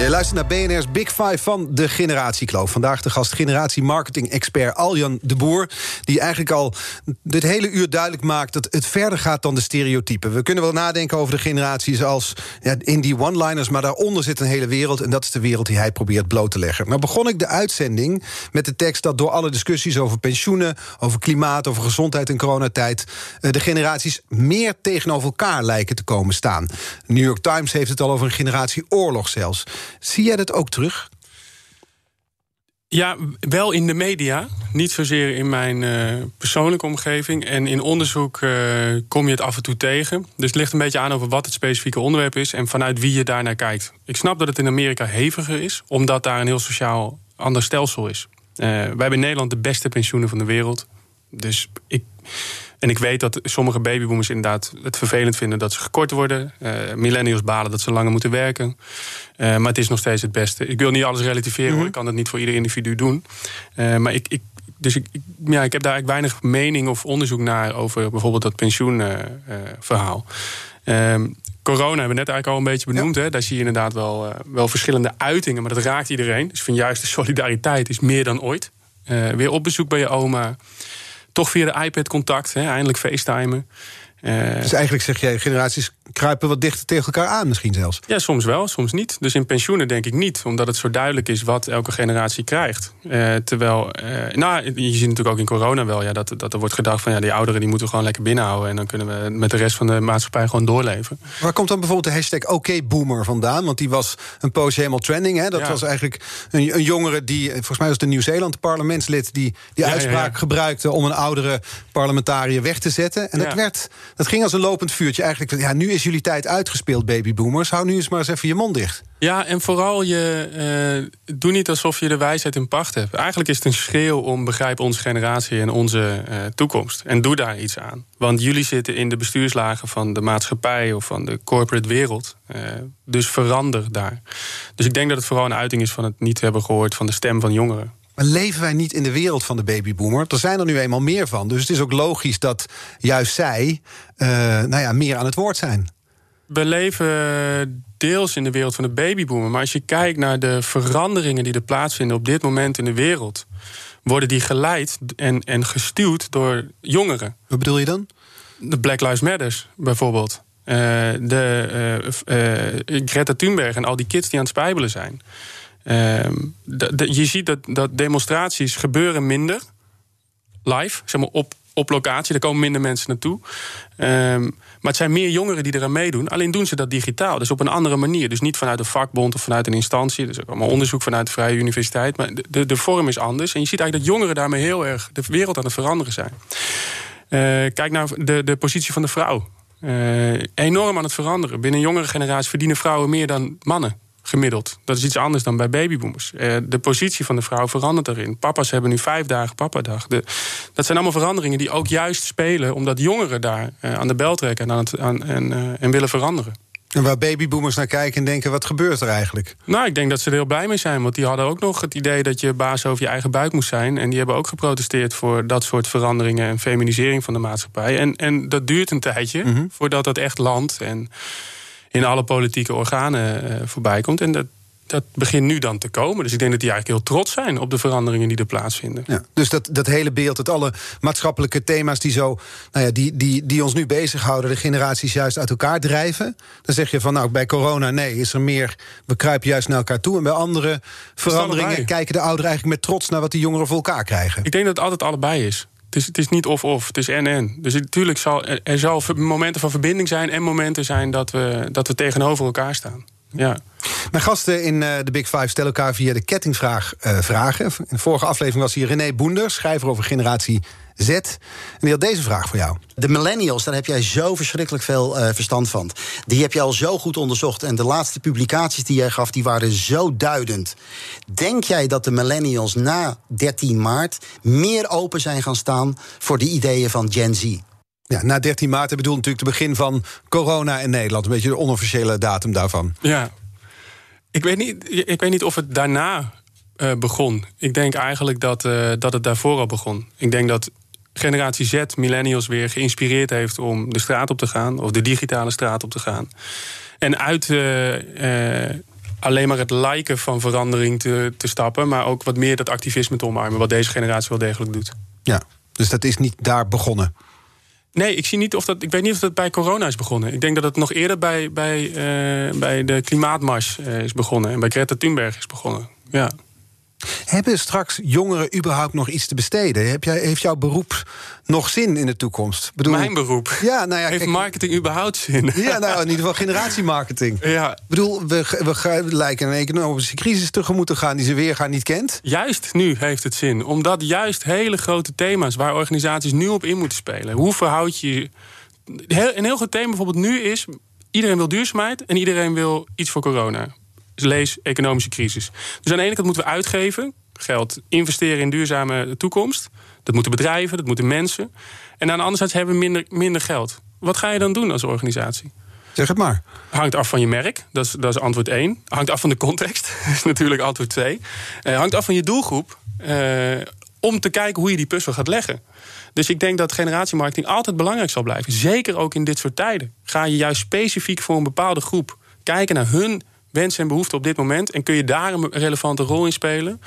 Je luistert naar BNR's Big Five van de Generatiekloof. Vandaag de gast generatie marketing-expert Aljan de Boer... die eigenlijk al dit hele uur duidelijk maakt... dat het verder gaat dan de stereotypen. We kunnen wel nadenken over de generaties als ja, in die one-liners... maar daaronder zit een hele wereld en dat is de wereld die hij probeert bloot te leggen. Nou begon ik de uitzending met de tekst dat door alle discussies... over pensioenen, over klimaat, over gezondheid en coronatijd... de generaties meer tegenover elkaar lijken te komen staan. De New York Times heeft het al over een generatie oorlog zelfs. Zie jij dat ook terug? Ja, wel in de media. Niet zozeer in mijn uh, persoonlijke omgeving. En in onderzoek uh, kom je het af en toe tegen. Dus het ligt een beetje aan over wat het specifieke onderwerp is... en vanuit wie je daar naar kijkt. Ik snap dat het in Amerika heviger is... omdat daar een heel sociaal ander stelsel is. wij hebben in Nederland de beste pensioenen van de wereld. Dus ik, en ik weet dat sommige babyboomers inderdaad het vervelend vinden dat ze gekort worden. Uh, millennials balen dat ze langer moeten werken. Uh, maar het is nog steeds het beste. Ik wil niet alles relativeren, mm ik kan dat niet voor ieder individu doen. Uh, maar ik, ik, dus ik, ja, ik heb daar eigenlijk weinig mening of onderzoek naar over bijvoorbeeld dat pensioenverhaal. Ehm, corona hebben we net eigenlijk al een beetje benoemd. Hè? Daar zie je inderdaad wel, wel verschillende uitingen, maar dat raakt iedereen. Dus van juist de solidariteit is meer dan ooit. weer op bezoek bij je oma toch via de iPad contact, hè, eindelijk facetimen. Dus eigenlijk zeg jij, generaties kruipen wat dichter tegen elkaar aan misschien zelfs? Ja, soms wel, soms niet. Dus in pensioenen denk ik niet, omdat het zo duidelijk is wat elke generatie krijgt. Uh, terwijl, uh, nou, je ziet natuurlijk ook in corona wel, ja, dat, dat er wordt gedacht van ja, die ouderen die moeten we gewoon lekker binnenhouden en dan kunnen we met de rest van de maatschappij gewoon doorleven. Waar komt dan bijvoorbeeld de hashtag OKBoomer vandaan? Want die was een poosje helemaal trending. Hè? Dat was eigenlijk een, een, jongere die, volgens mij was de Nieuw-Zeeland parlementslid, die die uitspraak gebruikte om een oudere parlementariër weg te zetten. En dat, werd, dat ging als een lopend vuurtje. Eigenlijk, ja, nu is jullie tijd uitgespeeld, babyboomers. Hou nu eens maar eens even je mond dicht. Ja, en vooral je uh, doe niet alsof je de wijsheid in pacht hebt. Eigenlijk is het een schreeuw om begrijp onze generatie en onze uh, toekomst. En doe daar iets aan. Want jullie zitten in de bestuurslagen van de maatschappij of van de corporate wereld. Uh, dus verander daar. Dus ik denk dat het vooral een uiting is van het niet hebben gehoord van de stem van jongeren. Maar leven wij niet in de wereld van de babyboomer? Er zijn er nu eenmaal meer van. Dus het is ook logisch dat juist zij nou ja, meer aan het woord zijn we leven deels in de wereld van de babyboomer. Maar als je kijkt naar de veranderingen die er plaatsvinden op dit moment in de wereld, worden die geleid en, en gestuurd door jongeren. Wat bedoel je dan? De Black Lives Matters bijvoorbeeld. Uh, de uh, uh, Greta Thunberg en al die kids die aan het spijbelen zijn. Ehm, je ziet dat, dat demonstraties gebeuren minder live, zeg maar op, op locatie. Er komen minder mensen naartoe. Um, maar het zijn meer jongeren die eraan meedoen. Alleen doen ze dat digitaal. Dus op een andere manier. Dus niet vanuit een vakbond of vanuit een instantie. Dus ook allemaal onderzoek vanuit de Vrije Universiteit. Maar de, de vorm is anders. En je ziet eigenlijk dat jongeren daarmee heel erg de wereld aan het veranderen zijn. Uh, kijk naar de, de positie van de vrouw. Uh, enorm aan het veranderen. Binnen jongere generatie verdienen vrouwen meer dan mannen gemiddeld. Dat is iets anders dan bij babyboomers. Eh, de positie van de vrouw verandert erin. Papa's hebben nu vijf dagen papadag. De, dat zijn allemaal veranderingen die ook juist spelen... omdat jongeren daar eh, aan de bel trekken en, aan het, aan, en, en willen veranderen. En waar babyboomers naar kijken en denken, wat gebeurt er eigenlijk? Nou, ik denk dat ze er heel blij mee zijn. Want die hadden ook nog het idee dat je baas over je eigen buik moest zijn. En die hebben ook geprotesteerd voor dat soort veranderingen... en feminisering van de maatschappij. En, en dat duurt een tijdje mm -hmm. voordat dat echt landt... En, in alle politieke organen uh, voorbij komt. En dat, dat begint nu dan te komen. Dus ik denk dat die eigenlijk heel trots zijn op de veranderingen die er plaatsvinden. Ja, dus dat, dat hele beeld, dat alle maatschappelijke thema's die, zo, nou ja, die, die, die ons nu bezighouden, de generaties juist uit elkaar drijven. Dan zeg je van nou, bij corona nee, is er meer, we kruipen juist naar elkaar toe. En bij andere veranderingen kijken de ouderen eigenlijk met trots naar wat die jongeren voor elkaar krijgen. Ik denk dat het altijd allebei is. Het is, het is niet of-of, het is en-en. Dus natuurlijk zal er zal momenten van verbinding zijn... en momenten zijn dat we, dat we tegenover elkaar staan. Ja. Mijn gasten in uh, de Big Five stellen elkaar via de kettingvraag uh, vragen. In de vorige aflevering was hier René Boender, schrijver over generatie Z. En die had deze vraag voor jou. De millennials, daar heb jij zo verschrikkelijk veel uh, verstand van. Die heb je al zo goed onderzocht. En de laatste publicaties die jij gaf, die waren zo duidend. Denk jij dat de millennials na 13 maart... meer open zijn gaan staan voor de ideeën van Gen Z? Ja, na 13 maart, bedoel natuurlijk het begin van corona in Nederland. Een beetje de onofficiële datum daarvan. Ja, ik weet niet, ik weet niet of het daarna uh, begon. Ik denk eigenlijk dat, uh, dat het daarvoor al begon. Ik denk dat generatie Z, millennials, weer geïnspireerd heeft om de straat op te gaan, of de digitale straat op te gaan. En uit uh, alleen maar het lijken van verandering te, te stappen, maar ook wat meer dat activisme te omarmen, wat deze generatie wel degelijk doet. Ja, dus dat is niet daar begonnen. Nee, ik, zie niet of dat, ik weet niet of dat bij corona is begonnen. Ik denk dat het nog eerder bij, bij, uh, bij de klimaatmars uh, is begonnen. En bij Greta Thunberg is begonnen. Ja. Hebben straks jongeren überhaupt nog iets te besteden? Heb jij, heeft jouw beroep nog zin in de toekomst? Bedoel, Mijn beroep? Ja, nou ja, heeft marketing überhaupt zin? Ja, nou in ieder geval generatiemarketing. Ja. Ik bedoel, we, we lijken een economische crisis tegemoet te gaan... die ze weer gaan niet kent. Juist nu heeft het zin. Omdat juist hele grote thema's... waar organisaties nu op in moeten spelen. Hoe verhoud je... Een heel groot thema bijvoorbeeld nu is... iedereen wil duurzaamheid en iedereen wil iets voor corona lees economische crisis. Dus aan de ene kant moeten we uitgeven, geld investeren in duurzame toekomst. Dat moeten bedrijven, dat moeten mensen. En aan de andere zijde hebben we minder, minder geld. Wat ga je dan doen als organisatie? Zeg het maar. Hangt af van je merk, dat is, dat is antwoord 1. Hangt af van de context, dat is natuurlijk antwoord 2. Uh, hangt af van je doelgroep, uh, om te kijken hoe je die puzzel gaat leggen. Dus ik denk dat generatiemarketing altijd belangrijk zal blijven. Zeker ook in dit soort tijden. Ga je juist specifiek voor een bepaalde groep kijken naar hun wensen en behoeften op dit moment... en kun je daar een relevante rol in spelen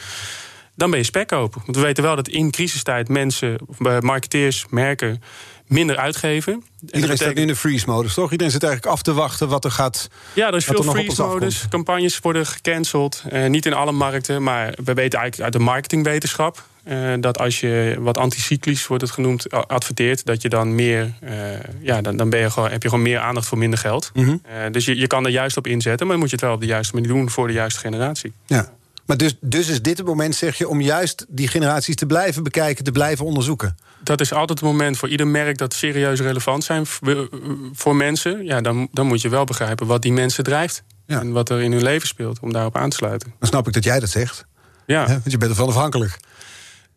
dan ben je spekkoper. Want we weten wel dat in crisistijd mensen, marketeers, merken minder uitgeven. Iedereen staat nu in de freeze-modus, toch? Iedereen zit eigenlijk af te wachten wat er gaat. Ja, er is veel freeze-modus. Campagnes worden gecanceld. Eh, niet in alle markten, maar we weten eigenlijk uit de marketingwetenschap. Uh, dat als je wat anticyclisch wordt het genoemd, adverteert, dat je dan meer, uh, ja, dan, dan ben je gewoon, heb je gewoon meer aandacht voor minder geld. Mm -hmm. uh, dus je, je kan er juist op inzetten, maar dan moet je het wel op de juiste manier doen voor de juiste generatie. Ja. Maar dus, dus is dit het moment, zeg je, om juist die generaties te blijven bekijken, te blijven onderzoeken? Dat is altijd het moment voor ieder merk dat serieus relevant zijn voor mensen. Ja, dan, dan moet je wel begrijpen wat die mensen drijft. Ja. En wat er in hun leven speelt, om daarop aan te sluiten. Dan snap ik dat jij dat zegt. Ja. want je bent ervan afhankelijk.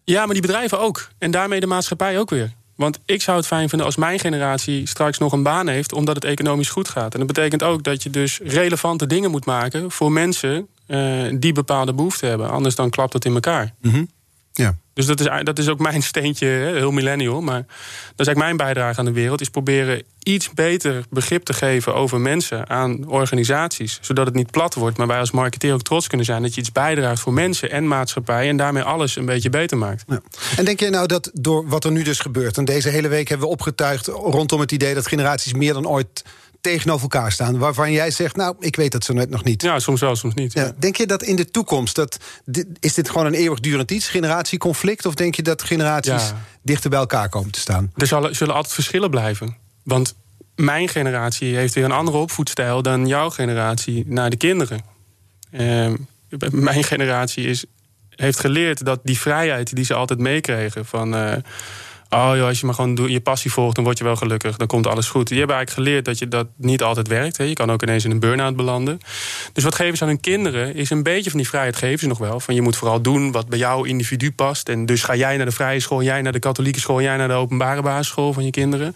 Ja, maar die bedrijven ook. En daarmee de maatschappij ook weer. Want ik zou het fijn vinden als mijn generatie straks nog een baan heeft, omdat het economisch goed gaat. En dat betekent ook dat je dus relevante dingen moet maken voor mensen uh, die bepaalde behoeften hebben. Anders dan klapt het in elkaar. Mm -hmm. Ja. Dus dat is, dat is ook mijn steentje, heel millennial. Maar dat is eigenlijk mijn bijdrage aan de wereld. Is proberen iets beter begrip te geven over mensen aan organisaties. Zodat het niet plat wordt. Maar wij als marketeer ook trots kunnen zijn dat je iets bijdraagt voor mensen en maatschappij. En daarmee alles een beetje beter maakt. Ja. En denk jij nou dat door wat er nu dus gebeurt. En deze hele week hebben we opgetuigd rondom het idee dat generaties meer dan ooit tegenover elkaar staan. Waarvan jij zegt, nou, ik weet dat zo net nog niet. Ja, soms wel, soms niet. Ja. Denk je dat in de toekomst, dat, is dit gewoon een eeuwigdurend iets, generatieconflict? Of denk je dat generaties ja. dichter bij elkaar komen te staan? Er zullen, zullen altijd verschillen blijven. Want mijn generatie heeft weer een andere opvoedstijl dan jouw generatie naar de kinderen. Uh, mijn generatie is, heeft geleerd dat die vrijheid die ze altijd meekregen van. Uh, Oh joh, als je maar gewoon je passie volgt, dan word je wel gelukkig. Dan komt alles goed. Die hebben eigenlijk geleerd dat je dat niet altijd werkt. Hè. Je kan ook ineens in een burn-out belanden. Dus wat geven ze aan hun kinderen is een beetje van die vrijheid geven ze nog wel. Van je moet vooral doen wat bij jouw individu past. En dus ga jij naar de vrije school, jij naar de katholieke school, jij naar de openbare basisschool van je kinderen.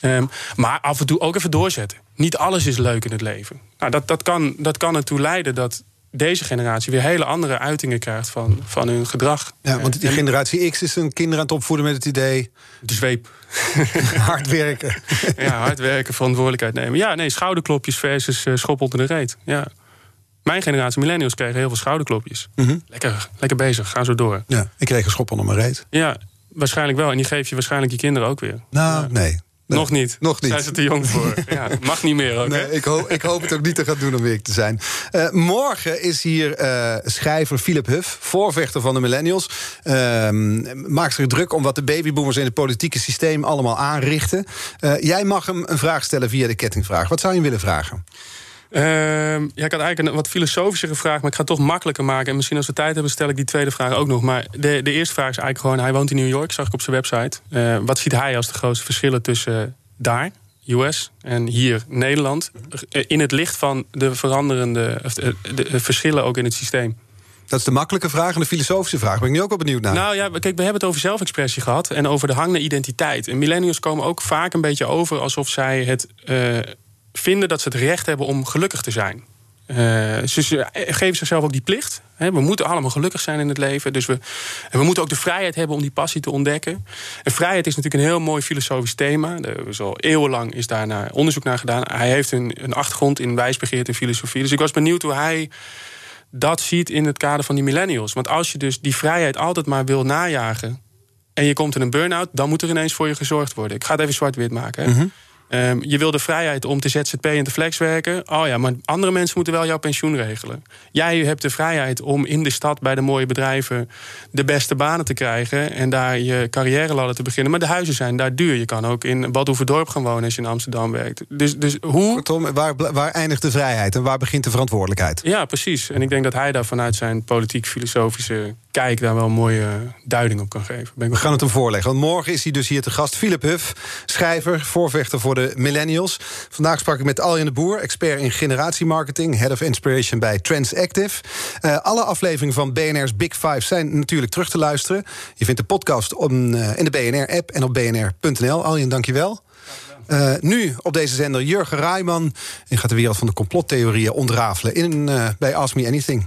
Um, maar af en toe ook even doorzetten. Niet alles is leuk in het leven. Nou, dat, dat, kan, dat kan ertoe leiden dat deze generatie weer hele andere uitingen krijgt van, van hun gedrag. Ja, want die generatie X is een kinderen aan het opvoeden met het idee. De zweep. hard werken. ja, hard werken, verantwoordelijkheid nemen. Ja, nee, schouderklopjes versus uh, schop onder de reet. Ja. Mijn generatie millennials kregen heel veel schouderklopjes. Mm -hmm. lekker, lekker bezig, ga zo door. Ja, ik kreeg een schop onder mijn reet. Ja, waarschijnlijk wel. En die geef je waarschijnlijk je kinderen ook weer. Nou, ja. nee. Nee, nog niet. Nog niet. Zijn ze te jong voor? ja, mag niet meer ook. Nee, ik, hoop, ik hoop het ook niet te gaan doen om week te zijn. Uh, morgen is hier uh, schrijver Philip Huff, voorvechter van de millennials. Uh, maakt zich druk om wat de babyboomers in het politieke systeem allemaal aanrichten. Eh, jij mag hem een vraag stellen via de kettingvraag. Wat zou je willen vragen? Uh, ja, ik had eigenlijk een wat filosofischere vraag, maar ik ga het toch makkelijker maken. En misschien als we tijd hebben, stel ik die tweede vraag ook nog. Maar de, de eerste vraag is eigenlijk gewoon: hij woont in New York, zag ik op zijn website. Uh, wat ziet hij als de grootste verschillen tussen daar, US, en hier, Nederland? In het licht van de veranderende de, de verschillen ook in het systeem. Dat is de makkelijke vraag en de filosofische vraag. Ben ik nu ook wel benieuwd naar. Nou ja, kijk, we hebben het over zelfexpressie gehad en over de hang naar identiteit. En millennials komen ook vaak een beetje over alsof zij het. Uh, vinden dat ze het recht hebben om gelukkig te zijn. Uh, ze geven zichzelf ook die plicht. We moeten allemaal gelukkig zijn in het leven. Dus we, en we moeten ook de vrijheid hebben om die passie te ontdekken. En vrijheid is natuurlijk een heel mooi filosofisch thema. Er is al eeuwenlang is daar onderzoek naar gedaan. Hij heeft een, een achtergrond in wijsbegeerte en filosofie. Dus ik was benieuwd hoe hij dat ziet in het kader van die millennials. Want als je dus die vrijheid altijd maar wil najagen... en je komt in een burn-out, dan moet er ineens voor je gezorgd worden. Ik ga het even zwart-wit maken. Um, je wil de vrijheid om te ZZP en te flex werken. Oh ja, maar andere mensen moeten wel jouw pensioen regelen. Jij hebt de vrijheid om in de stad bij de mooie bedrijven de beste banen te krijgen en daar je carrière ladder te beginnen. Maar de huizen zijn daar duur. Je kan ook in Badhoevedorp gaan wonen als je in Amsterdam werkt. Dus, dus hoe. Kortom, waar, waar eindigt de vrijheid en waar begint de verantwoordelijkheid? Ja, precies. En ik denk dat hij daar vanuit zijn politiek-filosofische kijk daar wel een mooie duiding op kan geven. We gaan het hem voorleggen. Want morgen is hij dus hier te gast. Philip Huff, schrijver, voorvechter voor de millennials. Vandaag sprak ik met Aljen de Boer, expert in generatiemarketing, head of inspiration bij Transactive. Uh, alle afleveringen van BNR's Big Five zijn natuurlijk terug te luisteren. Je vindt de podcast uh, in de BNR-app en op bnr.nl. Aljen, dankjewel. Uh, nu op deze zender Jurgen Rijman. En gaat de wereld van de complottheorieën ontrafelen in, bij Ask Me Anything.